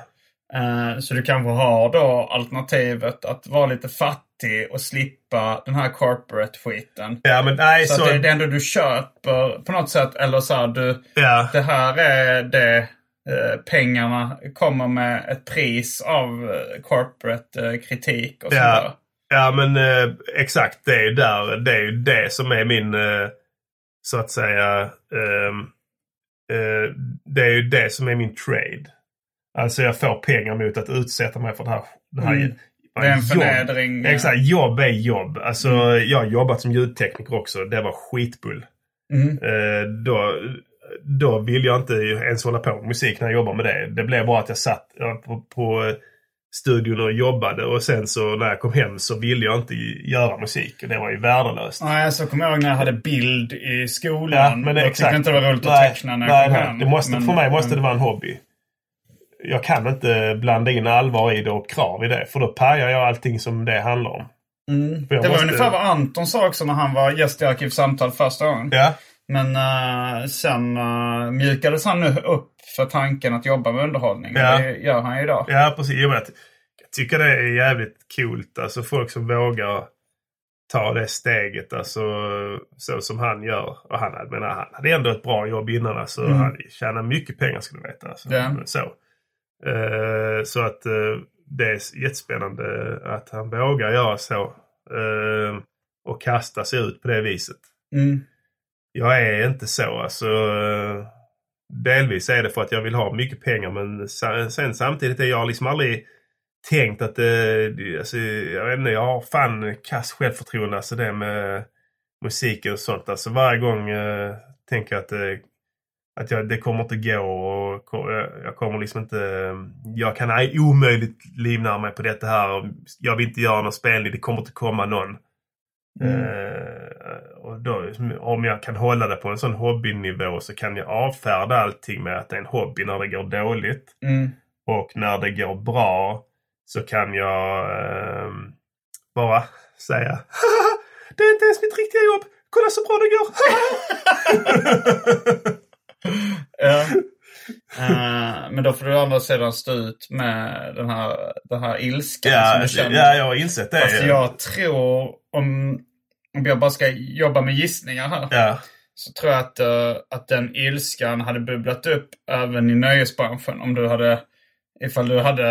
Äh, så du kanske har då alternativet att vara lite fattig och slippa den här corporate-skiten. Ja, men nej, så, så... det är det enda du köper på något sätt. Eller så här, du, ja. det här är det Eh, pengarna kommer med ett pris av eh, corporate eh, kritik och ja. sådär. Ja men eh, exakt det är där. Det är det som är min eh, så att säga ehm, eh, det är ju det som är min trade. Alltså jag får pengar mot att utsätta mig för det här. Det, här mm. Det är en förnedring. Exakt, jobb är jobb. Alltså mm. jag har jobbat som ljudtekniker också. Det var skitbull. Mm. då, då vill jag inte ens hålla på med musik när jag jobbar med det. Det blev bara att jag satt på, på studion och jobbade och sen så när jag kom hem så ville jag inte göra musik. Och det var ju värdelöst. Nej, så kommer jag ihåg när jag hade bild i skolan. Ja, men det, jag tyckte inte det var roligt nej, att teckna när jag kom hem. Det måste, men, för mig måste men... det vara en hobby. Jag kan inte blanda in allvar i det och krav i det. För då pajar jag allting som det handlar om. Mm. Det var måste... ungefär vad Anton sa också när han var gäst i Arkivsamtal första gången. Ja. Men uh, sen uh, mjukades han nu upp för tanken att jobba med underhållning. Ja. Det gör han ju idag. Ja, precis. Jag, vet, jag tycker det är jävligt coolt. Alltså folk som vågar ta det steget. Alltså så som han gör. Och han, menar, han hade ändå ett bra jobb innan. Alltså, mm. Han tjänade mycket pengar skulle du veta. Alltså, ja. så. Uh, så att uh, det är jättespännande att han vågar göra så. Uh, och kasta sig ut på det viset. Mm jag är inte så. Alltså, delvis är det för att jag vill ha mycket pengar men sen samtidigt är jag liksom aldrig tänkt att det... Alltså, jag vet inte, jag har fan kass självförtroende. Alltså det med musiken och sånt. Alltså varje gång eh, tänker jag att, eh, att jag, det kommer inte gå. Och jag kommer liksom inte... Jag kan omöjligt livnära mig på detta här. Jag vill inte göra någon spelning. Det kommer inte komma någon. Mm. Eh, och då, om jag kan hålla det på en sån hobbynivå så kan jag avfärda allting med att det är en hobby när det går dåligt. Mm. Och när det går bra så kan jag eh, bara säga Det är inte ens mitt riktiga jobb! Kolla så bra det går! (laughs) (laughs) (laughs) ja. Uh, men då får du å andra sidan stå ut med den här, den här ilskan ja, som du känner. Ja, jag har insett det. Fast jag tror om om jag bara ska jobba med gissningar här. Ja. Så tror jag att, uh, att den ilskan hade bubblat upp även i nöjesbranschen. Om du hade... Ifall du hade...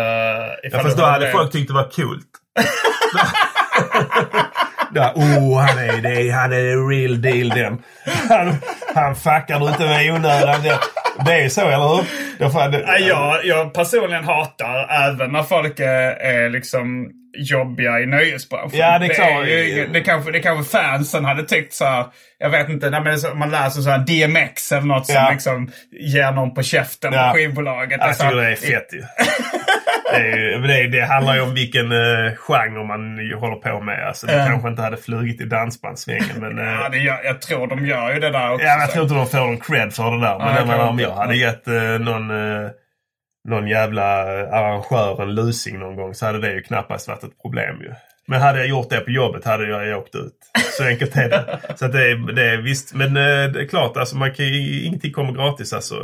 Ifall ja, fast då hade folk tyckt det var coolt. (laughs) (laughs) Ja, oh, han är det. Han är the real deal den. Han, han fuckar du inte med i onödan. Det, det är så, eller hur? Jag, fan, det, Ja, jag, jag personligen hatar även när folk är, är liksom jobbiga i nöjesbranschen. Ja, det är klart. ju- det, kanske, det kanske fansen hade tyckt så här, Jag vet inte, när man, man läser så här DMX eller något som Ja. liksom ger någon på käften Ja. på skivbolaget. Jag tycker det är fett ju. (laughs) Det, det, det handlar ju om vilken uh, genre man håller på med. Alltså, det Ja. kanske inte hade flugit i dansbandssvängen. Men, eh, Ja, det gör, jag tror de gör ju det där också. Ja, jag tror inte de får någon cred för det där. Men jag menar, om jag hade gett eh, någon, eh, någon jävla arrangör en lusing någon gång så hade det ju knappast varit ett problem ju. Men hade jag gjort det på jobbet hade jag åkt ut. Så enkelt är det. (laughs) Så det, är, det är visst. Men det är klart, alltså, man kan, ingenting kommer gratis. Alltså.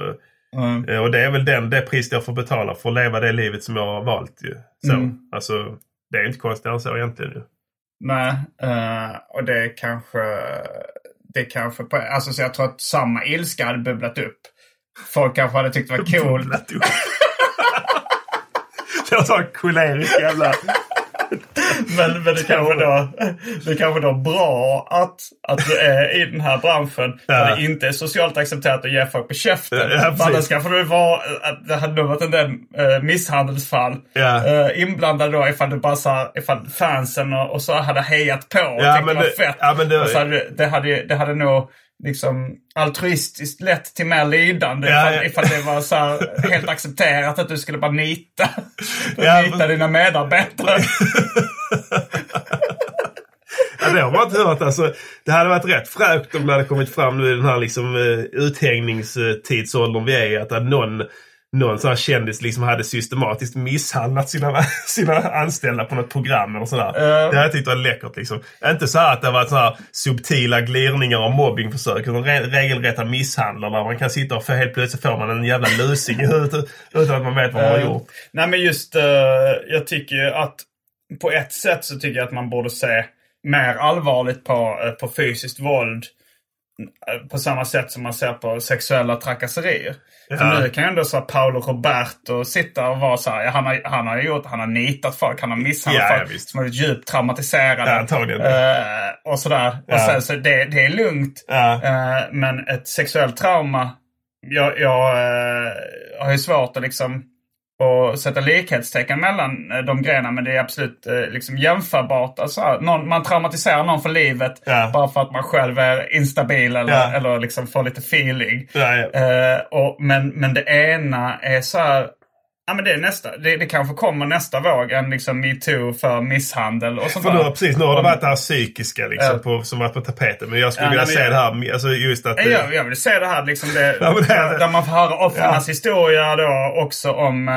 Mm. Eh, Och det är väl den, det pris jag får betala för att leva det livet som jag har valt. Ju. Så, Mm. alltså, det är inte konstigt än så egentligen. Ju. Nej, eh, och det kanske... Det kanske... På, alltså, så jag tror att samma ilska hade bubblat upp. Folk kanske hade tyckt det var (laughs) coolt. (laughs) Det var så kolerisk jävla... Men, men det kanske då det kanske då bra att, att du är i den här branschen Ja. där det inte är socialt accepterat att ge folk på käften. Ja, annars kanske det var att det hade nog varit en del eh, misshandelsfall Ja. eh, inblandade då ifall du bara sa, ifall fansen och, och så hade hejat på och Ja, men det var fett. ja, men det- och så hade, det, hade, det hade nog liksom altruistiskt lett till mer lidande Ja, ifall, ja. ifall det var så här (laughs) helt accepterat att du skulle bara nita, (laughs) Ja, nita men- dina medarbetare. (laughs) Ja, det har man inte hört. Alltså, det hade varit rätt fräckt om det hade kommit fram nu i den här liksom, eh, uthängningstidsåldern vi är i. Att någon, någon sån här kändis liksom hade systematiskt misshandlat sina, (laughs) sina anställda på något program eller sådär. Det hade jag tyckt var läckert. Liksom. Inte så här att det varit så här subtila glirningar och mobbingförsök. Utan re regelrätta misshandlar där man kan sitta och få, helt plötsligt får man en jävla lusing i huvudet utan att man vet vad man har Eh, gjort. Nej men just, eh, jag tycker ju att på ett sätt så tycker jag att man borde se mer allvarligt på, eh, på fysiskt våld. Eh, På samma sätt som man ser på sexuella trakasserier. För Ja. nu kan ju ändå så Paolo Roberto sitta och vara så här, ja, han, har, han har gjort, han har nitat folk, han har misshandlat Ja, folk som har blivit djupt traumatiserade. Eh, och sådär. Och sen så det, det är lugnt. Ja. Eh, men ett sexuellt trauma, jag, jag eh, har ju svårt att liksom att sätta likhetstecken mellan eh, de grejerna. Men det är absolut eh, liksom jämförbart. Alltså, någon, man traumatiserar någon för livet Ja. bara för att man själv är instabil eller, Ja. eller liksom får lite feeling. Ja. Eh, och, men, men det ena är så här... Ja, men det, är nästa, det, det kanske kommer nästa våg, en liksom metoo för misshandel och sånt För nu, där. precis, nu har det varit det här psykiska liksom, Ja. på, som varit på tapeten. Men jag skulle Ja, vilja se men- det här, alltså just att... Eh, Jag, jag vill se det här liksom det, Ja, det är det. där man får höra offrens Ja. historia då också om uh,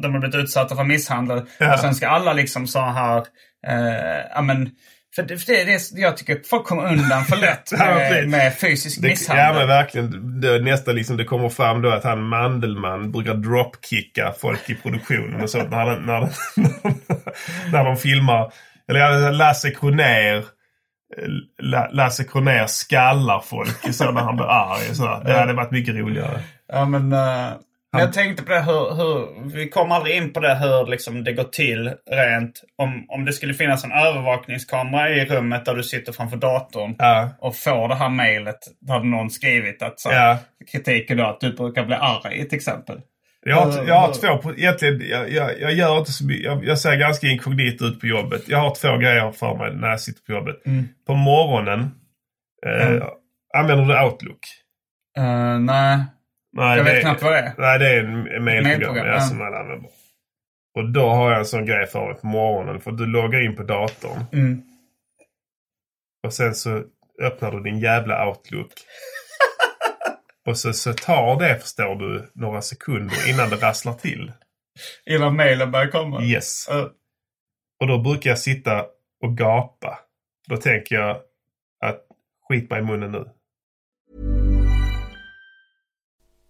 de har blivit utsatta för misshandel. Och sen ska alla liksom så här, uh, ja men, för det, för det, det, jag tycker folk kommer undan för lätt (laughs) med, med fysisk det, misshandel. ja men verkligen. Det, nästa liksom, det kommer fram då att han Mandelmann brukar dropkicka folk i produktionen och sånt. När, när, de- (laughs) när de filmar. Eller Lasse Kronér. La- Lasse Kronér skallar folk så när han blir arg. sådär. Det hade varit mycket roligare. Ja, men, eh, men jag tänkte på det hur, hur vi kom aldrig in på det hur liksom det går till rent. Om, om det skulle finnas en övervakningskamera i rummet där du sitter framför datorn Ja. och får det här mejlet där någon skrivit att så, Ja. kritiken då att du brukar bli arg till exempel. Jag har, jag har två, egentligen, jag, jag, jag gör inte så mycket. Jag, jag ser ganska inkognito ut på jobbet. Jag har två grejer för mig när jag sitter på jobbet. På morgonen eh, använder du Outlook. Uh, nej, Nej, jag vet det- knappt vad det är. Nej, det är en ja, ja. som alla använder. Och då har jag en sån grej för mig på morgonen. För du loggar in på datorn. Mm. Och sen så öppnar du din jävla Outlook. (laughs) och så, så tar det, förstår du, några sekunder innan det rasslar till. Innan mejlen börjar komma. Yes. Eh, Och då brukar jag sitta och gapa. Då tänker jag att skit mig i munnen nu.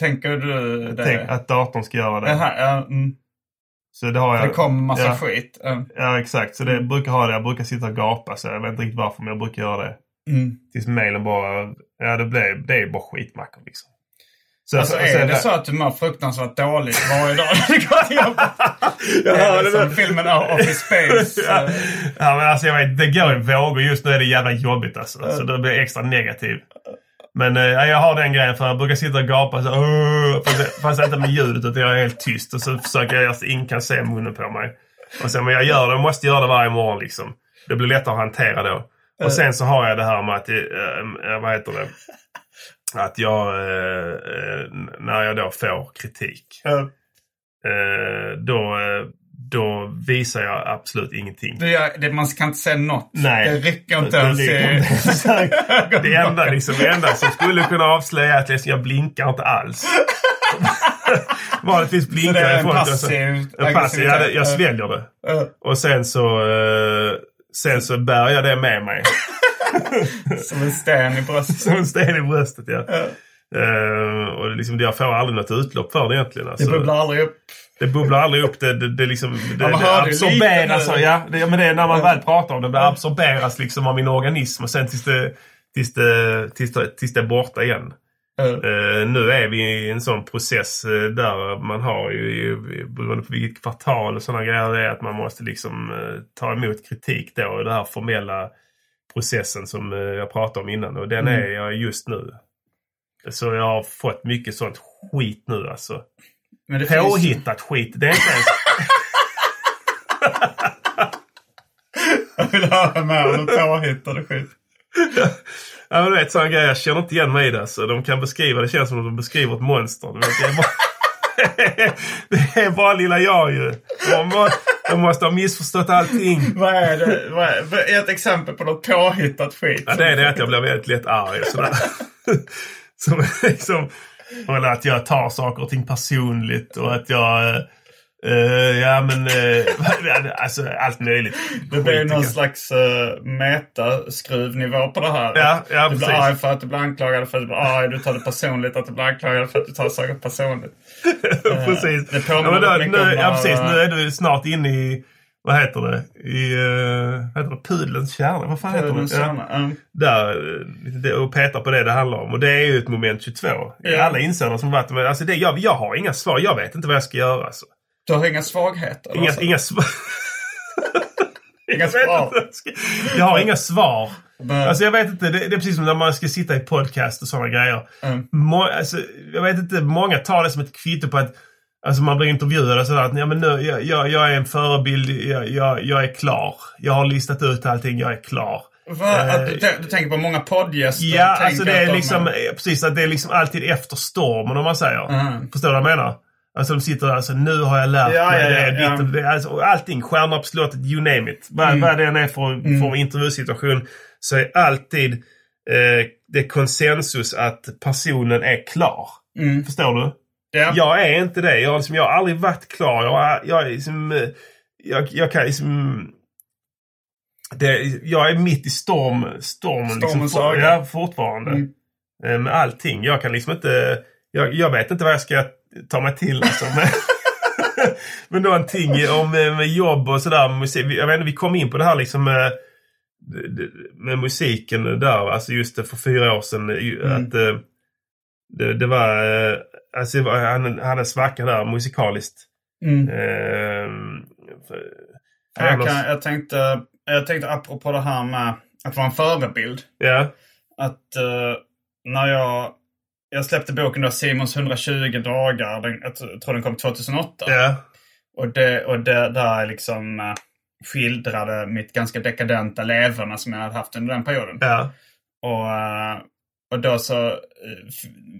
Tänker du det? Tänk att datorn ska göra det. Jaha, ja, mm. Så det har jag. Det kommer massa ja. skit. Ja. Ja, exakt. Så det brukar ha det. Jag brukar sitta och gapa. Så jag vet inte riktigt varför, men jag brukar göra det. Mm. Tills mejlen bara... Ja, det, blir, det är bara skitmackor liksom. Så, Alltså och är sen- det så att du mår fruktansvärt dåligt varje dag (laughs) när du går till jobbet? (laughs) Ja, är det det som filmen Office Space? (laughs) ja. ja, men alltså jag vet, det går i vågor. Just nu är det jävla jobbigt alltså. Så då blir jag extra negativ. Men eh, ja, jag har den grejen för jag brukar sitta och gapa så fast, fast inte med ljudet utan jag är helt tyst och så försöker jag så ingen kan se munnen på mig. Och sen, men jag gör det, jag måste göra det varje morgon liksom. Det blir lättare att hantera då. Och sen så har jag det här med att, eh, eh, vad heter det? Att jag, eh, eh, när jag då får kritik. Eh, då, eh, då visar jag absolut ingenting. Gör, det, man kan inte säga något. Nej. Det räcker inte Det ens ens. i (laughs) Det enda, liksom, det enda som skulle kunna avslöja är att liksom, jag blinkar inte alls. (laughs) Vanligtvis blinkar det jag folk. och så- passiv passiv. Det- jag aggressivitet. sväljer det. Och sen så, eh, sen så bär jag det med mig. (laughs) Som en sten i bröstet. Som en sten i bröstet, ja. Eh, och det liksom, jag får aldrig något utlopp för det egentligen. Det Alltså. bubblar aldrig upp. Det bubblar aldrig upp. Det, det, det, liksom, det, Ja, det lite absorberas. av- Ja, det, men det är när man väl pratar om det. Det absorberas liksom av min organism och sen tills det, tills det, tills det, tills det är borta igen. Eh, nu är vi i en sån process eh, där man har ju, ju beroende på vilket kvartal och sådana grejer det är att man måste liksom eh, ta emot kritik då. och Den här formella processen som jag pratade om innan och den Mm. är jag just nu. Så jag har fått mycket sånt skit nu alltså. Men det Påhittat skit. Det är inte ens... Jag vill höra mer om påhittade skit. Ja, men du vet sådana grejer. Jag känner inte igen mig i det. Så de kan beskriva, det känns som att de beskriver ett monster. Du vet, det, är bara, (laughs) det är bara lilla jag ju. De, må, de måste ha missförstått allting. Vad är det? Vad är, ett exempel på något påhittat skit? Ja, det är det att jag blir väldigt lätt arg sådär. (laughs) Som liksom, eller att jag tar saker och ting personligt och att jag... eh, ja men... eh, (laughs) alltså allt möjligt. Det blir någon slags uh, metaskruvnivå på det här. Ja, ja, du blir precis. arg för att du blir anklagad för att du blir arg. Du tar det personligt att du blir anklagad för att du tar saker personligt. (laughs) Precis. det påminner ja, då, mycket nu, om ja, precis. Nu är du snart inne i... Vad heter det? I... Uh, vad heter det? Pudelns kärna? Vad fan Pudelns heter det? kärna, mm. Där, eh, och petar på det det handlar om. Och det är ju ett moment 22. Ja. Alla insändare som varit med. Alltså det, jag, jag har inga svar. Jag vet inte vad jag ska göra. Alltså. Du har inga svagheter? Inga, alltså. inga (laughs) (laughs) svar. Inga Jag svar. ska- Jag har inga svar. Alltså jag vet inte, det, det är precis som när man ska sitta i podcast och sådana grejer. Mm. Må, alltså, jag vet inte, många tar det som ett kvitto på att Alltså man blir intervjuad och sådär. Att, ja, men nu, jag, jag, jag är en förebild. Jag, jag, jag är klar. Jag har listat ut allting. Jag är klar. Att du, tän- du tänker på många poddgäster? Ja, alltså det är de- liksom, eh, precis att det är liksom alltid efter stormen om man säger. Mm. Förstår du vad jag menar? Alltså de sitter där alltså nu har jag lärt Ja, mig ja, det, ja, ditt det. Alltså, allting, Stjärnorna på slottet, you name it. Vad, Mm. vad det än är för, för intervjusituation så är alltid eh, det konsensus att personen är klar. Mm. Förstår du? Ja. Jag är inte det. Jag, liksom, jag har aldrig varit klar. Jag, jag, är liksom, eh, jag, jag kan liksom... Det, jag är mitt i storm, stormen. liksom, Stormens öga. ja, fortfarande. Mm. Eh, Med allting. Jag kan liksom inte... Jag, jag vet inte vad jag ska ta mig till. Alltså, men, (laughs) men någonting om med, med jobb och sådär. Musik. Jag vet inte, vi kom in på det här liksom med, med musiken där. Alltså just för fyra år sedan. Mm. Att eh, det, det var... Alltså han hade en svacka där musikaliskt. Mm. Ehm, för- Jag, annars- kan, jag, tänkte, jag tänkte apropå det här med att vara en förebild. Ja. Att eh, när jag... Jag släppte boken då Simons 120 dagar. Den, jag tror den kom 2008. Ja. Och, det, och det där liksom eh, skildrade mitt ganska dekadenta leverne som jag hade haft under den perioden. Ja. Och, eh, och då så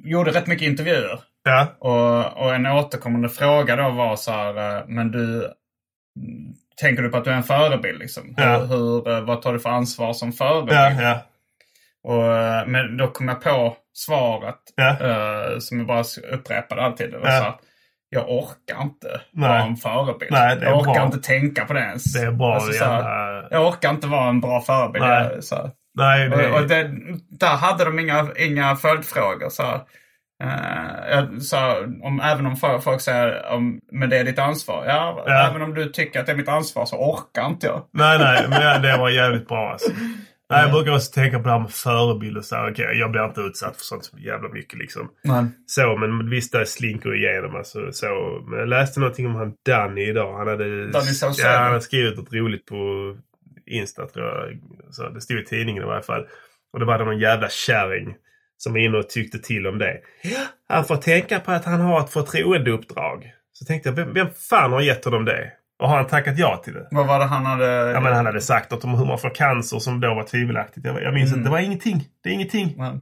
gjorde rätt mycket intervjuer. Ja. Och, och en återkommande fråga då var så här, eh, men du, tänker du på att du är en förebild liksom? Ja. Hur, hur, eh, vad tar du för ansvar som förebild? Ja. Ja. Och, eh, men då kom jag på svaret eh, som jag bara upprepade alltid. Det var så att jag orkar inte Nej. vara en förebild. Nej, jag orkar bra. inte tänka på det ens. Det är bra. Alltså, så här, jag orkar inte vara en bra förebild. Nej. Så här. Nej, det... Och, och det, där hade de inga, inga följdfrågor. Så, här. Eh, jag sa, om, även om folk säger om, men det är ditt ansvar. Ja, Ja. även om du tycker att det är mitt ansvar så orkar inte jag. Nej, nej, men det var jävligt bra alltså. (laughs) Nej, jag brukar också tänka på det här med förebild och så. här, Okej, jag blir inte utsatt för sånt så jävla mycket liksom. Men, Så, men visst det slinker igenom alltså. Så, men jag läste någonting om han Danny idag. Han hade, Danny ja, han hade skrivit något roligt på Insta tror jag. Så det stod i tidningen i varje fall. Och det var det någon jävla kärring som var inne och tyckte till om det. Han får tänka på att han har ett förtroendeuppdrag. Så tänkte jag, vem, vem fan har gett honom det? Och har han tackat ja till det? vad var det han hade... Ja, men han hade sagt något om hur man får cancer som då var tvivelaktigt. Jag, jag minns Mm. inte. Det var ingenting. Det är ingenting. Men,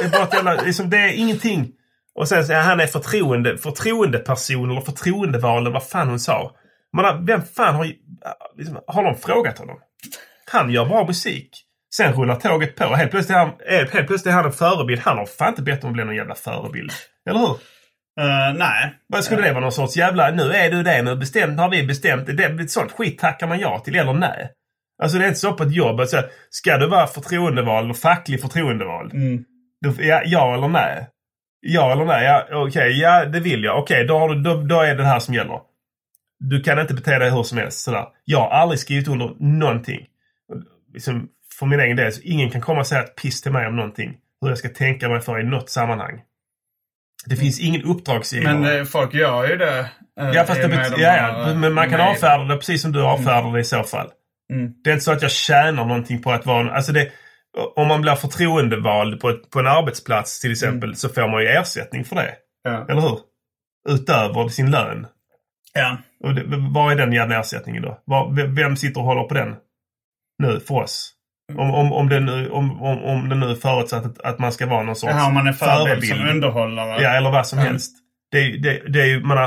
Det är bara ett jävla, liksom, det är ingenting. Och sen så är han är förtroende, förtroendeperson eller förtroendevald eller vad fan hon sa. Men vem fan har, liksom, har de frågat honom? Han gör bra musik. Sen rullar tåget på. Helt plötsligt är han, helt plötsligt är han en förebild. Han har fan inte bett om att bli någon jävla förebild. Eller hur? eh, nej. Vad skulle det vara någon sorts jävla, nu är du det, nu bestämt, har vi bestämt. Det, sånt skit tackar man ja till eller nej. Alltså det är inte så på ett jobb. Alltså, ska du vara förtroendevald eller facklig förtroendevald? Mm. Då, ja, ja eller nej? Ja eller nej? Ja, Okej, ja det vill jag. Okej, då, har du, då, då är det det här som gäller. Du kan inte bete dig hur som helst. Sådär. Jag har aldrig skrivit under någonting. Liksom, för min egen del, så ingen kan komma och säga ett piss till mig om någonting. Hur jag ska tänka mig för i något sammanhang. Det finns ingen uppdragsgivare. Men eh, folk gör ju det. eh, Ja, fast det bet- de ja, ja, men man kan med- avfärda det precis som du avfärdar det i så fall. Mm. Det är inte så att jag tjänar någonting på att vara... en- Alltså det, om man blir förtroendevald på, ett, på en arbetsplats till exempel så får man ju ersättning för det. Ja. Eller hur? Utöver sin lön. Ja. Och det, vad är den jävla ersättningen då? Vem- vem sitter och håller på den? Nu, för oss. Om, om, om, det, nu, om, om, om det nu förutsatt att, att man ska vara någon sorts om man är förebild som underhållare. Ja, eller vad som Mm. helst. Det, det, det är ju, man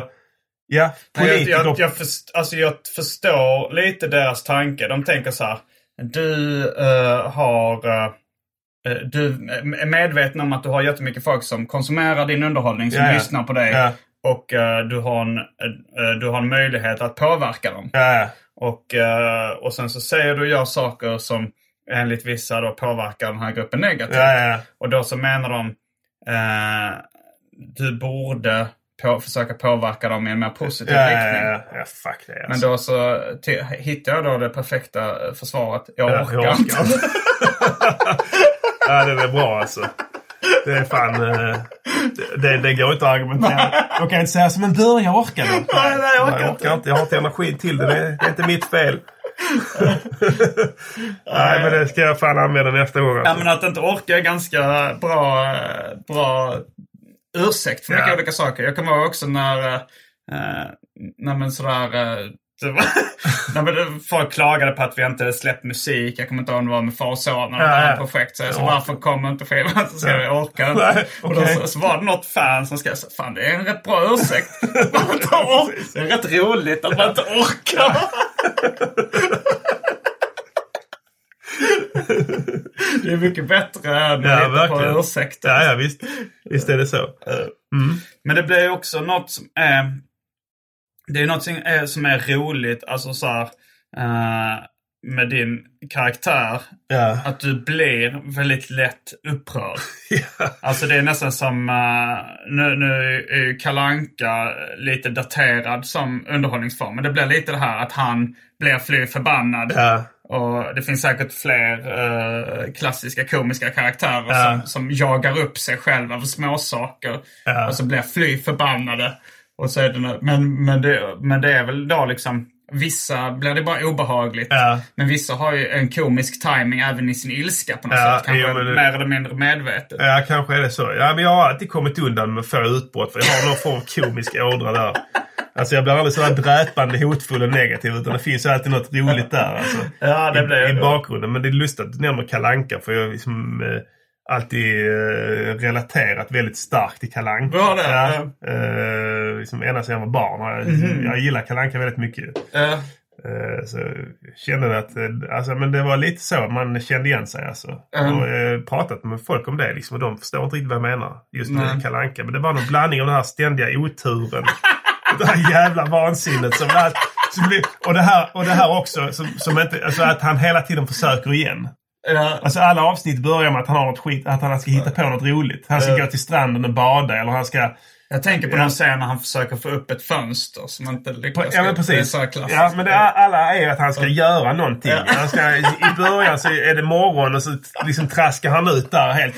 Ja, Nej, Jag, politiker. jag, jag, först, alltså jag förstår lite deras tanke. De tänker så här. Du eh, har... eh, du är medveten om att du har jättemycket folk som konsumerar din underhållning, som Ja, ja. lyssnar på dig. Ja. Och eh, du, har en, eh, du har en möjlighet att påverka dem. Ja, ja. Och, eh, och sen så säger du och gör saker som enligt vissa då påverkar den här gruppen negativt. Ja, ja. Och då så menar de eh, du borde på, försöka påverka dem i en mer positiv Ja, riktning. ja, ja, fuck det Men alltså. då så till, hittar jag då det perfekta eh, försvaret. Jag Ja, orkar jag orkar inte. inte. (laughs) ja, det är bra alltså. Det är fan... eh, Det, det, går inte att argumentera. Jag kan inte säga som en början, jag orkar inte. Nej, nej, jag orkar jag orkar inte. Jag har inte energi till det. Det är, det är inte mitt fel. (laughs) Nej, men det ska jag fan använda nästa gång. Ja, Alltså. men att inte orka är ganska bra, bra ursäkt för mycket Ja. olika saker. Jag kommer ihåg också när, eh, när men sådär, eh, (laughs) när men folk klagade på att vi inte släppt musik. Jag kommer inte ihåg om det var med Far och Son eller Ja, ja. projekt. Så jag sa, Ja. varför kommer inte skivan? Så ska jag orka Nej, inte. Och då så, så var det något fan som skrev fan det är en rätt bra ursäkt. (laughs) Det är rätt roligt att man inte orkar. (laughs) Det är mycket bättre än Ja, att hitta verkligen. på ursäkter. Ja, ja, visst. Visst är det så. Men det blir också något som är... Det är något som är, som är roligt, alltså så här, eh, med din karaktär. Ja. Att du blir väldigt lätt upprörd. (laughs) Alltså det är nästan som... eh, nu, nu är ju Kalanka lite daterad som underhållningsform. Men det blir lite det här att han blir fly förbannad. Ja. Och det finns säkert fler eh, klassiska komiska karaktärer som, som jagar upp sig själva för småsaker. Och så blir fly förbannade. Och så är det, men, men, det, men det är väl då liksom, vissa blir det bara obehagligt. Ja. Men vissa har ju en komisk timing även i sin ilska på något Ja, sätt. Kanske men det- mer eller mindre medvetet. Ja, kanske är det så. Ja, men jag har alltid kommit undan med få utbrott för jag har någon form av komisk ådra där. Alltså jag blir aldrig så här dräpande, hotfull och negativ utan det finns ju alltid något roligt där. Alltså, Ja, det blir i, I det. bakgrunden. Men det är lustigt att du nämner Kalanka för jag liksom eh, alltid eh, relaterat väldigt starkt till Kalanka. Har det? Ja. Ja. Eh, liksom ända sedan jag var barn. Jag, Mhm. jag gillar Kalanka väldigt mycket. Ja. Eh, Så kände att eh, alltså, men det var lite så man kände igen sig. Alltså. Mm. Och eh, pratat med folk om det liksom, och de förstår inte riktigt vad jag menar. Just med Kalle Anka. Men det var någon blandning av den här ständiga oturen. (laughs) det här jävla vansinnet. Som allt, och, det här, och det här också, som, som inte, alltså att han hela tiden försöker igen. Ja. Alltså alla avsnitt börjar med att han har något skit, att han ska hitta på något roligt. Han ska Ja. gå till stranden och bada eller han ska... Jag tänker på Ja. någon scen när han försöker få upp ett fönster som inte lyckas. Ja men precis. Ja men det är, alla är att han ska göra någonting. Han ska, I början så är det morgon och så liksom traskar han ut där helt.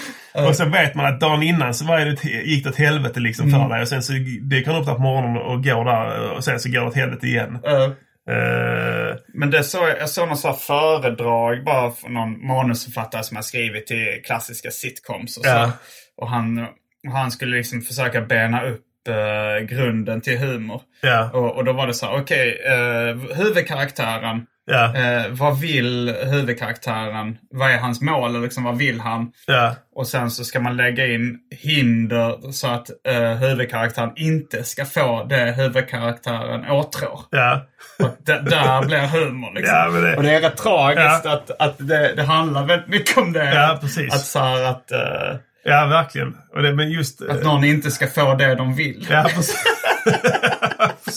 Och så vet man att dagen innan så var det, gick det åt helvete liksom Mm. för dig. Och sen så dyker han upp där på morgonen och går där och sen så går det åt helvete igen. Ja. Eh, Men det så, jag såg någon här föredrag bara för någon manusförfattare som har skrivit till klassiska sitcoms och så. Ja. Och han, och han skulle liksom försöka bena upp eh, grunden till humor. ja, Och, och då var det så här, okej, eh, huvudkaraktären. Ja, Eh, vad vill huvudkaraktären? Vad är hans mål? Eller liksom, vad vill han? ja, Och sen så ska man lägga in hinder så att eh, huvudkaraktären inte ska få det huvudkaraktären åtrår. ja. Och där blir humor liksom. Ja, det- Och det är rätt tragiskt Ja. att, att det, det handlar väldigt mycket om det. Ja, precis. Att, så här, att, eh, Ja, verkligen. Och det, men just... att någon inte ska få det de vill. Ja, precis. (laughs)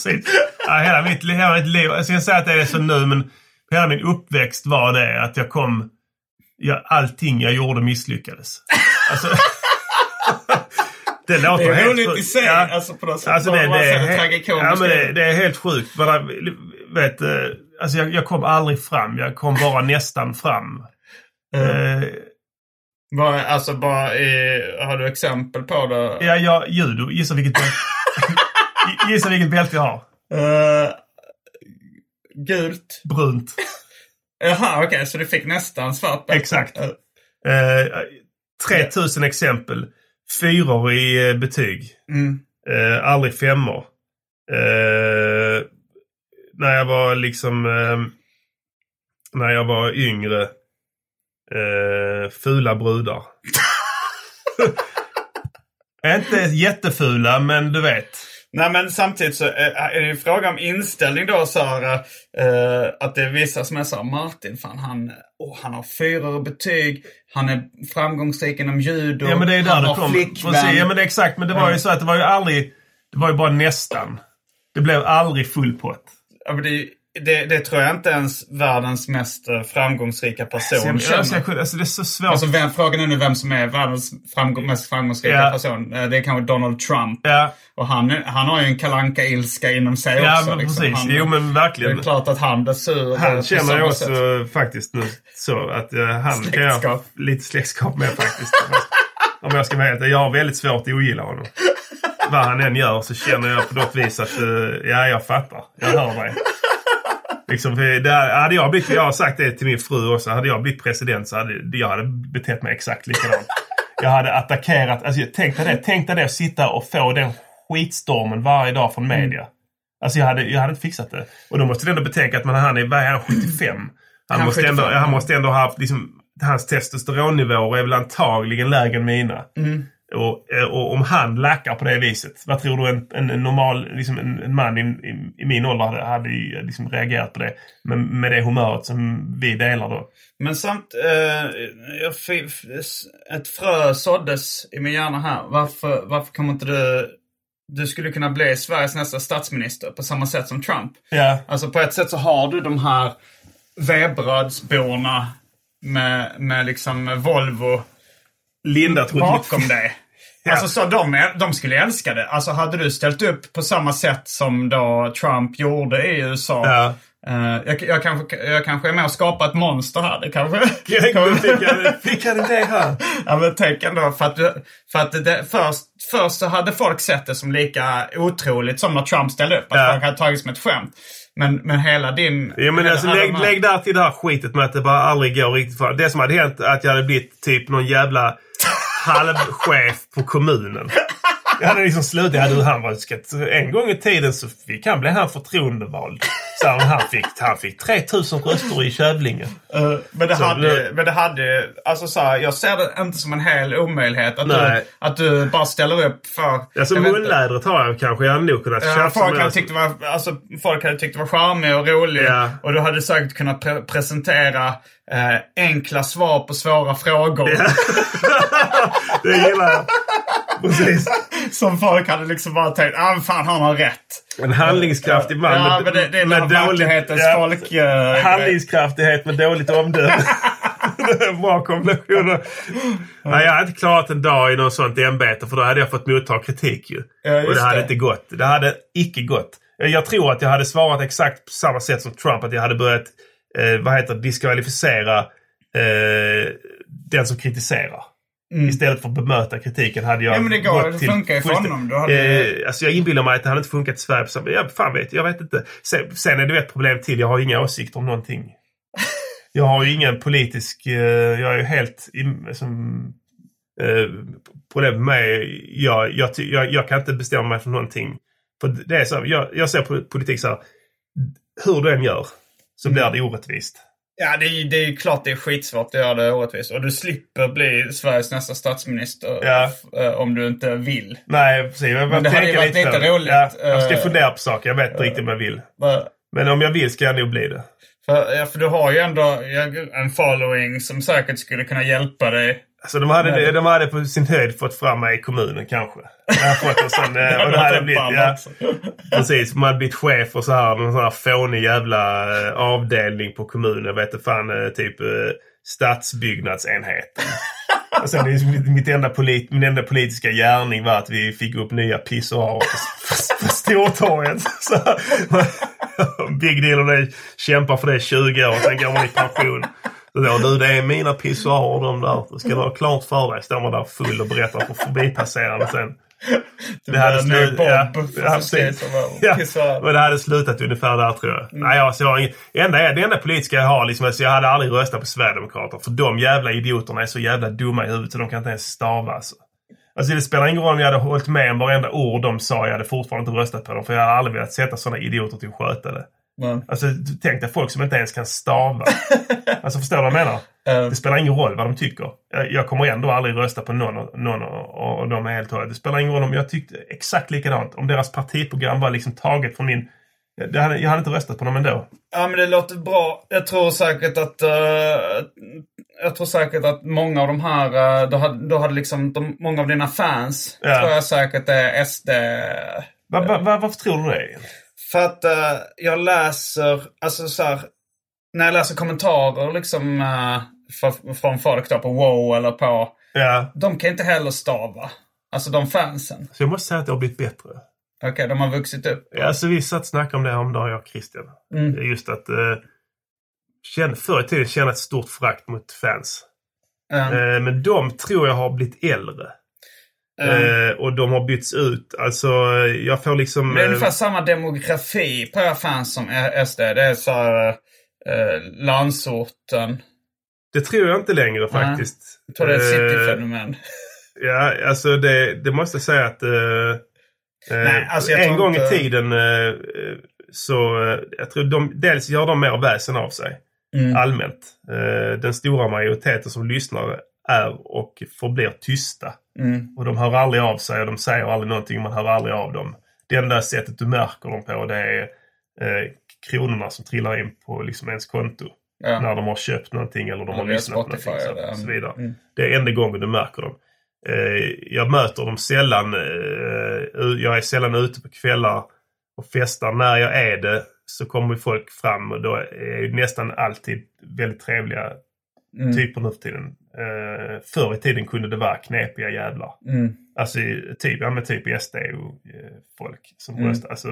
precis. Ja, hela, mitt, hela mitt liv. Jag säger att det är så nu, men hela min uppväxt var det att jag kom... Jag, allting jag gjorde misslyckades. Alltså, (laughs) det låter Det är helt sjukt. i sig, Ja. alltså på något sätt. Alltså det, det, är, helt- ja, men det, det är helt sjukt. Bara, vet, eh, alltså jag, jag kom aldrig fram. Jag kom bara (laughs) nästan fram. Eh, Bara, alltså bara, eh, har du exempel på det? ja, jag, judo. Gissa vilket gissa vilket bälte jag har. Eh, gult. Brunt. Jaha, okej, så du fick nästan svart bälte. Exakt. Eh, Eh, 3000 exempel. Fyror i eh, betyg. Mm. Eh, aldrig femmor. Eh, när jag var liksom... Eh, när jag var yngre. Eh, fula brudar. (laughs) (laughs) Inte jättefula, men du vet. Nej men samtidigt så är är det ju fråga om inställning då Sara. Eh, att det är vissa som är så Martin, fan han, oh, han har fyra betyg. Han är framgångsrik inom judo. Ja men det är där han det har kom. flickvän. Precis, Ja men det är exakt. Men det var ju så att det var ju aldrig... Det var ju bara nästan. Det blev aldrig full pott. Ja, men det, det, det tror jag inte ens världens mest eh, framgångsrika person Så jag, alltså, jag, alltså det är så svårt. Alltså vem, frågan är nu vem som är världens framgång, mest framgångsrika Ja. person. Eh, Det är kanske Donald Trump. ja, Och han, han har ju en kalanka ilska inom sig ja också. men liksom. precis. Han, jo men Det verkligen. är klart att han blir sur. eh, Han känner jag också sätt. faktiskt nu så att uh, han kan jag Släktskap. lite släktskap med faktiskt. Om jag ska vara helt Jag har väldigt svårt att ogilla honom. Vad han än gör så känner jag på något vis att uh, ja, jag fattar. Jag hör dig. Liksom, där, hade jag, blivit, jag har sagt det till min fru också. Hade jag blivit president så hade jag hade betett mig exakt likadant. Jag hade attackerat. Alltså, tänk dig det. Tänk dig det att sitta och få den skitstormen varje dag från media. Alltså jag hade, jag hade inte fixat det. Och då måste du ändå betänka att man, han är, är han, 75? Han, Han måste 75, ändå, han måste ändå ha haft liksom, hans testosteronnivåer är väl antagligen lägre än mina. Mm. Och, eh, och om han lackar på det viset, vad tror du en, en, normal liksom en, en man i, i, i min ålder hade, hade ju liksom reagerat på det? Med, med det humöret som vi delar då. Men samt, eh, ett frö såddes i min hjärna här. Varför, varför kommer inte du... Du skulle kunna bli Sveriges nästa statsminister på samma sätt som Trump. Ja. Alltså på ett sätt så har du de här vebrödsborna med, med liksom Volvo Linda tror bakom dig. Alltså så de, de skulle älska det. Alltså hade du ställt upp på samma sätt som då Trump gjorde i USA. Ja. eh, jag, jag, kanske, jag kanske är med och skapar ett monster här. Det kanske... (laughs) Fick, han idé här? (laughs) Ja men tänk ändå för att, för att det, först, först så hade folk sett det som lika otroligt som när Trump ställde upp. Att Ja. folk hade tagit som ett skämt. Men, men hela din... Ja, men alltså, lägg, här- lägg där till det här skitet med att det bara aldrig går riktigt fram. Det som hade hänt att jag hade blivit typ någon jävla halvchef på kommunen. Jag hade liksom slutat. Ja, du, han var, en gång i tiden så fick han bli han förtroendevald. Så han, fick, han fick 3000 röster i Kävlinge. Eh, men, det Så hade, men det hade... Alltså så här, jag ser det inte som en hel omöjlighet. Att, du, att du bara ställer upp för... Alltså jag munlädret har jag kanske. Jag hade nog kunnat Ja, folk, hade tyckt det var, alltså, folk hade tyckt det var charmig och rolig. Ja. Och du hade säkert kunnat pre- presentera eh, enkla svar på svåra frågor. (laughs) Det gillar jag. Precis. Som folk hade liksom bara tänkt, ah fan han har rätt. En handlingskraftig man Ja, med, men det, det är med med verklighetens folk... eh, Handlingskraftighet med dåligt omdöme. (laughs) Bra kombination. Nej, jag hade inte klarat en dag i något sånt ämbete för då hade jag fått motta kritik ju. Ja, och det hade det. inte gått. Det hade icke gått. Jag tror att jag hade svarat exakt på samma sätt som Trump. Att jag hade börjat, eh, vad heter diskvalificera eh, den som kritiserar. Istället för att bemöta kritiken hade jag Mm. Ja, men det går. gått Det till funkar ju för honom. Du hade- Eh, alltså jag inbillar mig att det hade inte funkat i Sverige samma... Jag, fan vet, jag vet inte. Sen, sen är det ett problem till. Jag har inga åsikter om någonting. (laughs) Jag har ju ingen politisk... Eh, jag är ju helt... im- Som, eh, problem med mig, jag, jag, jag, jag kan inte bestämma mig för någonting. För det är så, jag, jag ser på politik så här. Hur du än gör så blir det orättvist. Ja, det är, det är klart det är skitsvårt att göra det orättvist. Och du slipper bli Sveriges nästa statsminister Ja. eh, om du inte vill. Nej, precis. Jag Men det hade ju varit lite roligt, Ja, jag ska eh, fundera på saker. Jag vet inte riktigt om jag vill. För, Men om jag vill ska jag nog bli det. för, ja, för du har ju ändå en following som säkert skulle kunna hjälpa dig. Alltså de hade, de hade på sin höjd fått fram mig i kommunen kanske. Jag har fått en sån, eh, och det hade blivit, ja, precis, man hade blivit chef och så här, någon sån här fånig jävla eh, avdelning på kommunen. Vet inte fan, eh, typ stadsbyggnadsenheten. (laughs) Och sen mitt, enda polit, min enda politiska gärning var att vi fick upp nya pissoarer på, Stortorget. (laughs) Så, (laughs) big deal det kämpar för det i 20 år, sen går man i pension. Så då, du det är mina pissoarer de där. Det ska du ha klart för dig. Står man där full och berättar för förbipasserande sen. Det hade blir nu slut, Bob ja, som ja, skriver precis. om ja, pissoarer. men det hade slutat ungefär där tror jag. Nej, alltså, jag har ingen, det, enda, det enda politiska jag har, liksom, alltså, jag hade aldrig röstat på Sverigedemokraterna. För de jävla idioterna är så jävla dumma i huvudet så de kan inte ens stava. Alltså. Alltså det spelar ingen roll om jag hade hållit med om varenda ord de sa. Jag hade fortfarande inte röstat på dem. För jag hade aldrig velat sätta sådana idioter till att sköta det. Men, Alltså tänk dig folk som inte ens kan stava. (laughs) alltså förstår du vad jag menar? eh, Det spelar ingen roll vad de tycker. Jag, jag kommer ändå aldrig rösta på någon, någon och, och de är helt hållna. Det spelar ingen roll om jag tyckte exakt likadant. Om deras partiprogram var liksom taget från min... Det hade, jag hade inte röstat på dem ändå. Ja men det låter bra. Jag tror säkert att... eh, jag tror säkert att många av de här... Uh, då, hade, då hade liksom de, många av dina fans Ja. tror jag säkert är SD... Va, va, va, varför tror du det? För att eh, jag läser, alltså så här, När jag läser kommentarer liksom uh, för, från folk då på wow eller på... Ja. De kan inte heller stava. Alltså de fansen. Så jag måste säga att det har blivit bättre. Okej, de har vuxit upp. Ja, alltså vi satt och snackade om det om dagen jag och Christian. Mm. Just att känn, förr i tiden känna ett stort frakt mot fans. Ja. Eh, men de tror jag har blivit äldre. Eh, och de har bytts ut. Alltså, jag får liksom... Det är eh, ungefär samma demografi på fans som SD. Det är så här, eh, landsorten. Det tror jag inte längre faktiskt. Jag tror det är ett Eh, cityfenomen. (laughs) Ja, alltså det, det måste jag säga att... eh, eh, Nej, alltså en gång inte- i tiden eh, så... eh, jag tror de, dels gör de mer väsen av sig. Mm. Allmänt. Eh, den stora majoriteten som lyssnar är och förblir tysta. Mm. Och de hör aldrig av sig och de säger aldrig någonting. Man hör aldrig av dem. Det enda sättet du märker dem på det är eh, kronorna som trillar in på liksom ens konto. Ja. När de har köpt någonting eller de har Eller lyssnat på någonting. Så, och så vidare. Mm. Det är enda gången du märker dem. Eh, jag möter dem sällan. Eh, jag är sällan ute på kvällar och festar. När jag är det så kommer folk fram och då är ju nästan alltid väldigt trevliga Mm. typer nu för tiden. Eh, förr i tiden kunde det vara knepiga jävlar. Mm. Alltså typ, ja, men typ SD och eh, folk som Mm. röstar. Alltså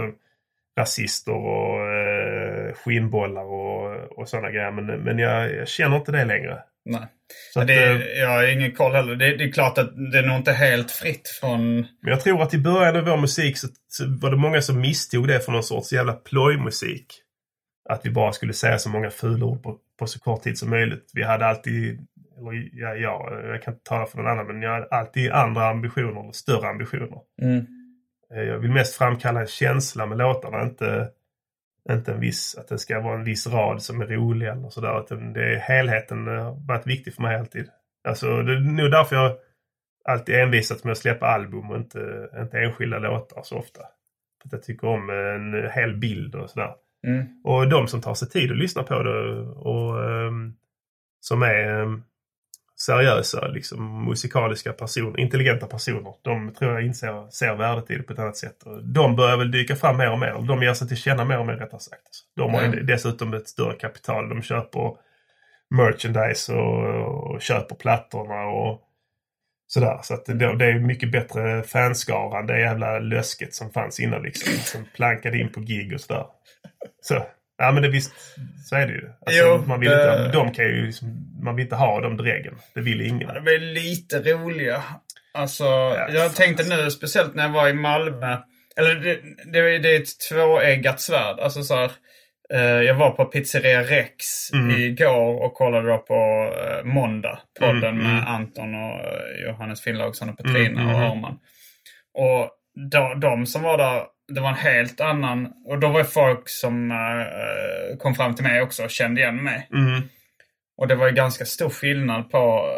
rasister och eh, skinnbollar och, och sådana grejer. Men, men jag, jag känner inte det längre. Nej. Så att, det, eh, är- jag har ingen koll heller. Det, det är klart att det är nog inte helt fritt från... Men jag tror att i början av vår musik så, så var det många som misstog det för någon sorts jävla plojmusik. Att vi bara skulle säga så många fulord på, på så kort tid som möjligt. Vi hade alltid, eller ja, ja, jag kan inte tala för någon annan, men jag hade alltid andra ambitioner, eller större ambitioner. Mm. Eh, Jag vill mest framkalla en känsla med låtarna, inte, inte en viss, att det ska vara en viss rad som är rolig eller sådär. Utan det är helheten har varit viktig för mig alltid. Alltså, det är nog därför jag alltid envisat med att släppa album och inte, inte enskilda låtar så ofta. För att jag tycker om en hel bild och sådär. Mm. Och de som tar sig tid att lyssna på det och ehm, som är ehm, seriösa, liksom musikaliska personer, intelligenta personer. De tror jag inser, ser värdet i det på ett annat sätt. Och de börjar väl dyka fram mer och mer. De ger sig till känna mer och mer rättare sagt. De har Mm. dessutom ett större kapital. De köper merchandise och, och köper plattorna och sådär. Så att det, det är mycket bättre fanskara än det jävla lösket som fanns innan liksom. Som plankade in på gig och sådär. Så, ja men det visst, så är det ju. Alltså, Jo, man, vill det- inte, de kan ju liksom, man vill inte ha de dräggen. Det vill ingen. Ja, De är lite roliga. Alltså, jag tänkte nu, speciellt när jag var i Malmö. Eller det, det, det är ett tvåeggat svärd. Alltså så här, jag var på Pizzeria Rex Mm. igår och kollade då på eh, Måndag. Podden Mm, med mm. Anton och eh, Johannes Finnlaugsson och Petrina Mm, och mhm. Arman. Och de, de som var där, det var en helt annan... Och då var det folk som eh, kom fram till mig också och kände igen mig. Mm. Och det var ju ganska stor skillnad på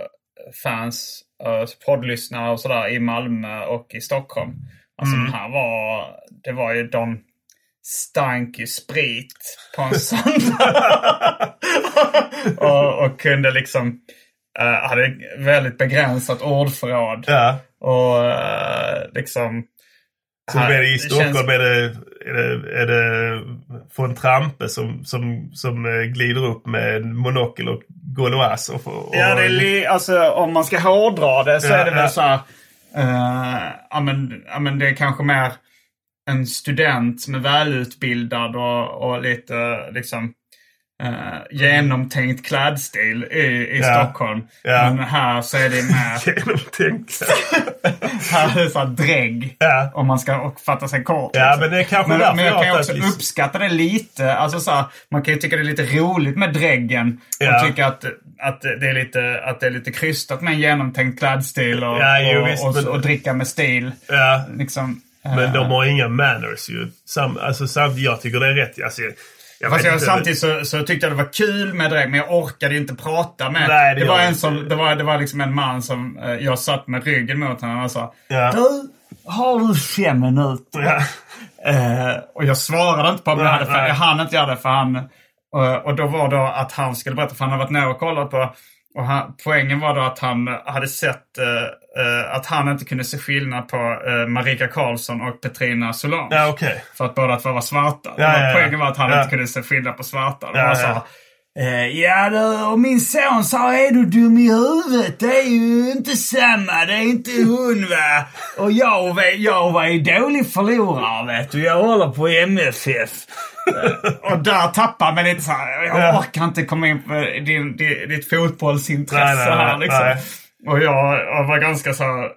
eh, fans, uh, poddlyssnare och sådär i Malmö och i Stockholm. Alltså Mm. här var, det var ju de stank ju sprit på en (laughs) söndag. och, och kunde liksom, eh, hade väldigt begränsat ordförråd. Ja. Och eh, liksom... Så här- är det i Stockholm känns- är, det, är, det, är det von Trampe som, som, som eh, glider upp med en monokel och Gauloise. Och, och, Ja, det är li- alltså om man ska hårdra det så Ja, är det väl ja. så här. eh, ja, men, ja, men det är kanske mer en student som är välutbildad och, och lite liksom eh, genomtänkt klädstil i, i Ja. Stockholm. Ja. Men här så är det mer (laughs) Genomtänkt. (laughs) här är det så här drägg. Ja. Om man ska fatta sig kort. Ja, liksom. men det är kanske men, därför men jag jag kan också lite- uppskatta det lite. Alltså så här, man kan ju tycka det är lite roligt med dräggen. Och tycka att, att, det är lite, att det är lite krystat med en genomtänkt klädstil och, och, visst, och, men- och, dricka med stil. Liksom, Men eh, de har inga manners ju. Sam, alltså, sam, jag tycker det är rätt. Alltså, jag, Fast jag, samtidigt så, så tyckte jag det var kul med drägg, men jag orkade inte prata med. Nej, det det, var en som, det, var, det var liksom en man som eh, jag satt med ryggen mot honom och sa Ja. Du, har du fem minuter? Ja. Eh, och jag svarade inte på om jag hade för nej. Jag hann inte göra det för han... Och, och då var då att han skulle berätta, för han hade varit nära och kollat på... Och han, poängen var då att han hade sett eh, eh, att han inte kunde se skillnad på eh, Marika Karlsson och Petrina Solange. Ja, okej. För att båda två var svarta. Ja, ja, ja. Poängen var att han inte kunde se skillnad på svarta. Och Ja, sa, eh, ja du, och min son sa är du dum i huvudet? Det är ju inte samma, det är inte hon va. Och jag, var- jag var ju dålig förlorare vet du. Jag håller på MFF. Eh, och där tappar man lite så här, jag Ja. orkar inte komma in på din, din, ditt fotbollsintresse nej, nej, här liksom. nej. Och jag, jag var ganska så här,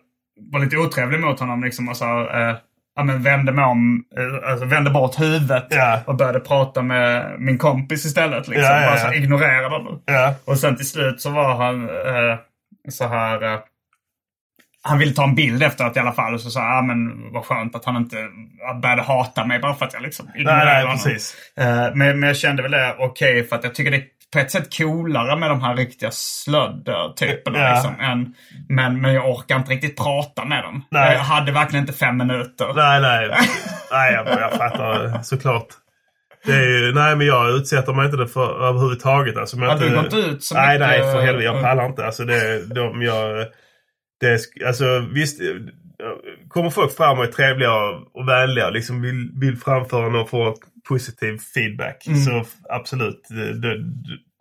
var lite otrevlig mot honom liksom och så eh, ja, men vände mig om, eh, alltså vände bort huvudet Ja. och började prata med min kompis istället. Liksom. Ja, ja, Bara så ignorerade honom. Och sen till slut så var han eh, så här... Eh, han ville ta en bild efteråt i alla fall. Och så sa han, ah, men vad skönt att han inte började hata mig bara för att jag liksom ignorerade nej, honom. precis. Eh, men, men jag kände väl det okej för att jag tycker det är på ett sätt coolare med de här riktiga slödder-typerna. Ja. Liksom, än, men, men jag orkar inte riktigt prata med dem. Nej. Jag hade verkligen inte fem minuter. Nej, nej. (laughs) nej jag, jag fattar såklart. Det är, ju- nej, men jag utsätter mig inte det för överhuvudtaget. Alltså, men Har inte, du gått ut så Nej, mycket? nej, för helvete. Jag pallar inte. Alltså, det, de, jag, det, alltså, visst, kommer folk fram och är trevliga och, vänliga och liksom vill, vill framföra någon av positiv feedback. Mm. Så absolut, det,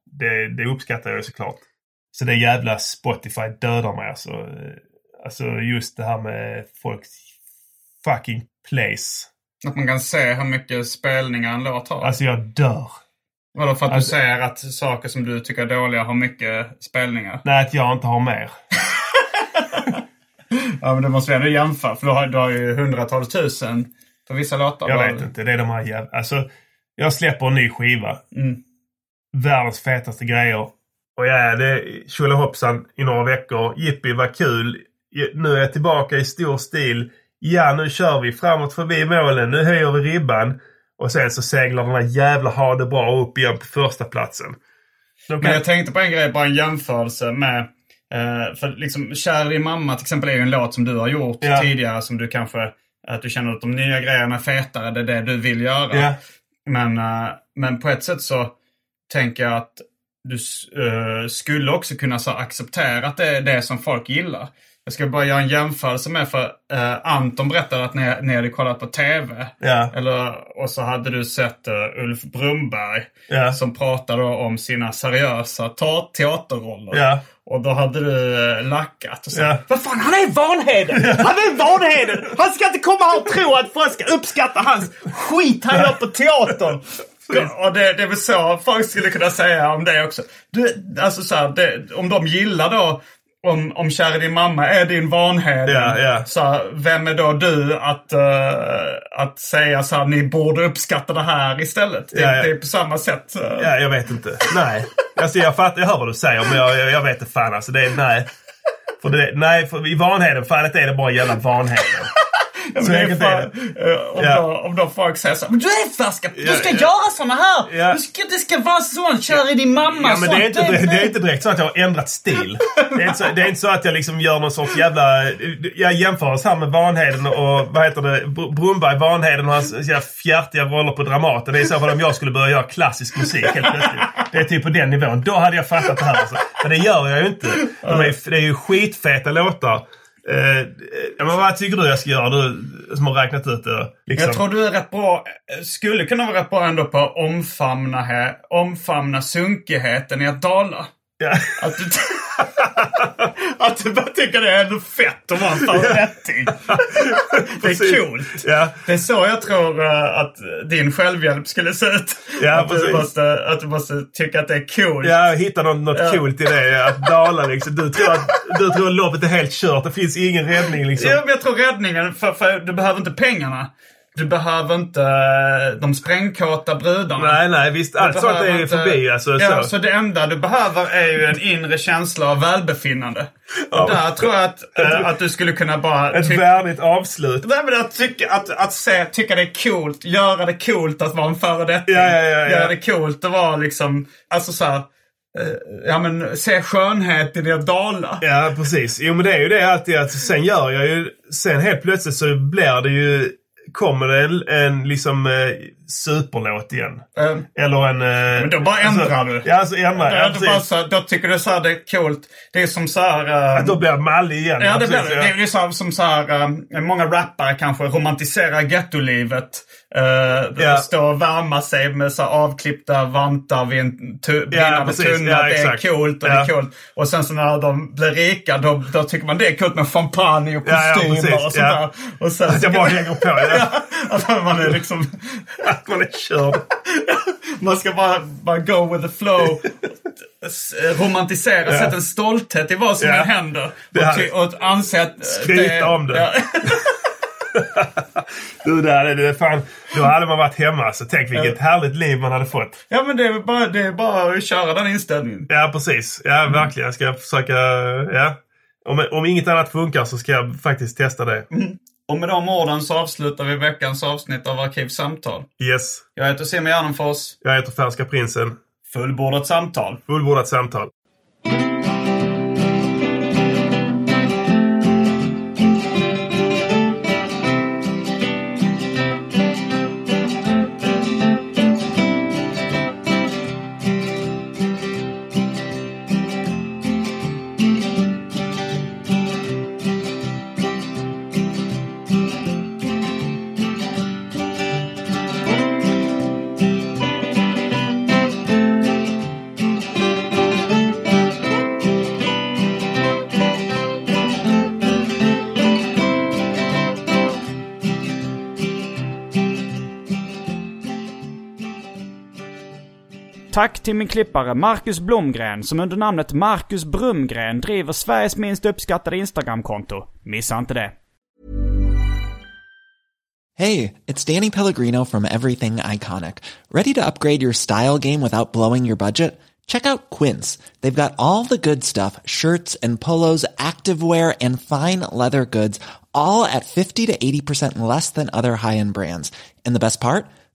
det, det, uppskattar jag såklart. Så det jävla Spotify dödar mig alltså. Eh, Alltså just det här med folks fucking place. Att man kan se hur mycket spelningar en låt har. Alltså jag dör. Vadå för att alltså- du säger att saker som du tycker är dåliga har mycket spelningar? Nej, att jag inte har mer. (laughs) Ja men det måste vi ändå jämföra för du har, du har ju hundratals tusen på vissa låtar. Jag Bara- vet inte. Det är de här jävla... Alltså, jag släpper en ny skiva. Mm. Världens fetaste grejer. Och ja, det är tjolahoppsan i några veckor. Jippi, vad kul. Nu är jag tillbaka i stor stil. Ja, nu kör vi framåt förbi målen. Nu höjer vi ribban. Och sen så seglar den här jävla ha det bra upp igen på första platsen. Kan Men jag tänkte på en grej, bara en jämförelse med... Eh, för liksom Kär i mamma till exempel är ju en låt som du har gjort Ja. tidigare som du kanske... Att du känner att de nya grejerna är fetare, det är det du vill göra. Ja. Men, eh, men på ett sätt så tänker jag att du eh, skulle också kunna så acceptera att det är det som folk gillar. Jag ska bara göra en jämförelse med för eh, Anton berättade att ni, ni hade kollat på TV. Ja. Eller, och så hade du sett eh, Ulf Brumberg Ja. som pratade om sina seriösa teaterroller. Ja. Och då hade du eh, lackat och sagt. Vad fan, han är Vanheden! Han är Vanheden! Han ska inte komma här och tro att folk ska uppskatta hans skit han gör på teatern! Och det, det är väl så folk skulle kunna säga om det också. Du, alltså så här, det, om de gillar då om, om Kär i din mamma är din ja. Så här, vem är då du att, eh, att säga så här, ni borde uppskatta det här istället? Det, Ja, ja. det är på samma sätt. eh. Ja, jag vet inte. Nej. Alltså jag fattar, jag hör vad du säger men jag, jag, jag vet inte fan alltså. Det är nej. För det, nej, för i Vanheden, fallet är det bara jävla Vanheden. Ja, det är det. eh, om, då, om då folk säger så men du är färska, du ska ja. göra såna här! Ja. Du ska, det ska vara sånt, kör i din mamma, Ja, men det är, inte, det är inte direkt så att jag har ändrat stil. Det är inte så, det är inte så att jag liksom gör någon sorts jävla... Jag jämför oss här med Vanheden och vad heter det? Br- Brumberg, Vanheden och hans jävla fjärtiga roller på Dramaten. Det är så fall om jag skulle börja göra klassisk musik helt plötsligt. Det är typ på den nivån. Då hade jag fattat det här alltså. Men det gör jag ju inte. De är, det är ju skitfeta låtar. Eh, ja, men vad tycker du jag ska göra? Du som har räknat ut det. Liksom. Jag tror du är rätt bra, skulle kunna vara rätt bra ändå på att omfamna, här, omfamna sunkigheten i att dala. Ja. Att du, (laughs) att du bara tycker det är ändå fett att vara en förorätting. (laughs) Det är coolt. Ja. Det är så jag tror eh, att din självhjälp skulle se ut. Ja, att, du måste, att du måste tycka att det är coolt. Ja, hitta något, något Ja. coolt i det. Att dala liksom. Du tror att, du tror att loppet är helt kört. Det finns ingen räddning liksom. Ja, men jag tror räddningen, för, för du behöver inte pengarna. Du behöver inte eh, de sprängkåta brudarna. Nej, nej, visst. Allt sånt är ju förbi. Alltså, ja, så. så. det enda du behöver är ju en inre känsla av välbefinnande. Och där tror jag att, (laughs) eh, att du skulle kunna bara... Ett värdigt avslut. Nej, men att, tycka, att, att se, tycka det är coolt, göra det coolt att vara en föredetting. Ja, ja, ja, ja. Göra det coolt att vara liksom, alltså så här, eh, ja men se skönhet i det att dala. Ja, precis. Jo, men det är ju det alltid att sen gör jag ju... Sen helt plötsligt så blir det ju... Kommer det en, en liksom eh, superlåt igen. Eh, Eller en... Eh, Men då bara ändrar du. Ja, alltså ändrar Då, jag. det bara så, här- då tycker du så här, det är coolt. Det är som så här... eh, Att då blir det mallig igen. Ja, det blir det. Det är ju så, som så här, eh, många rappare kanske romantiserar gettolivet. Uh, Ja. Stå och värma sig med så här avklippta vantar vid en tu- precis. tunna. Ja, det är coolt och det Ja. är coolt. Och sen så när de blir rika då, då tycker man det är coolt med champagne och Ja, ja, kostymer precis. och sånt Ja. där. Och sen, jag bara hänger på. (laughs) Ja. att man är liksom... (laughs) Att man är körd. (laughs) Man ska bara, bara go with the flow. s- romantisera, Ja. sätta en stolthet i vad som Ja. än händer. Och, och anse att... eh, Skryta om det. (laughs) Du, det hade, det fan, då hade man varit hemma. Så tänk vilket härligt liv man hade fått. ja, men det är, bara, det är bara att köra den inställningen. Ja, precis. Ja, verkligen. Jag ska försöka... Ja. Om, om inget annat funkar så ska jag faktiskt testa det. Och med de orden så avslutar vi veckans avsnitt av Arkivsamtal. Yes. Jag heter Simon Gärdenfors. Jag heter Färska Prinsen. Fullbordat samtal. Fullbordat samtal. Tack till min klippare Marcus Blomgren som under namnet Marcus Brumgren driver Sveriges minst uppskattade Instagramkonto. Missa inte det. Hey, it's Danny Pellegrino from Everything Iconic. Ready to upgrade your style game without blowing your budget? Check out Quince. They've got all the good stuff shirts and polos, activewear, and fine leather goods, all at 50 to 80% less than other high end brands. And the best part?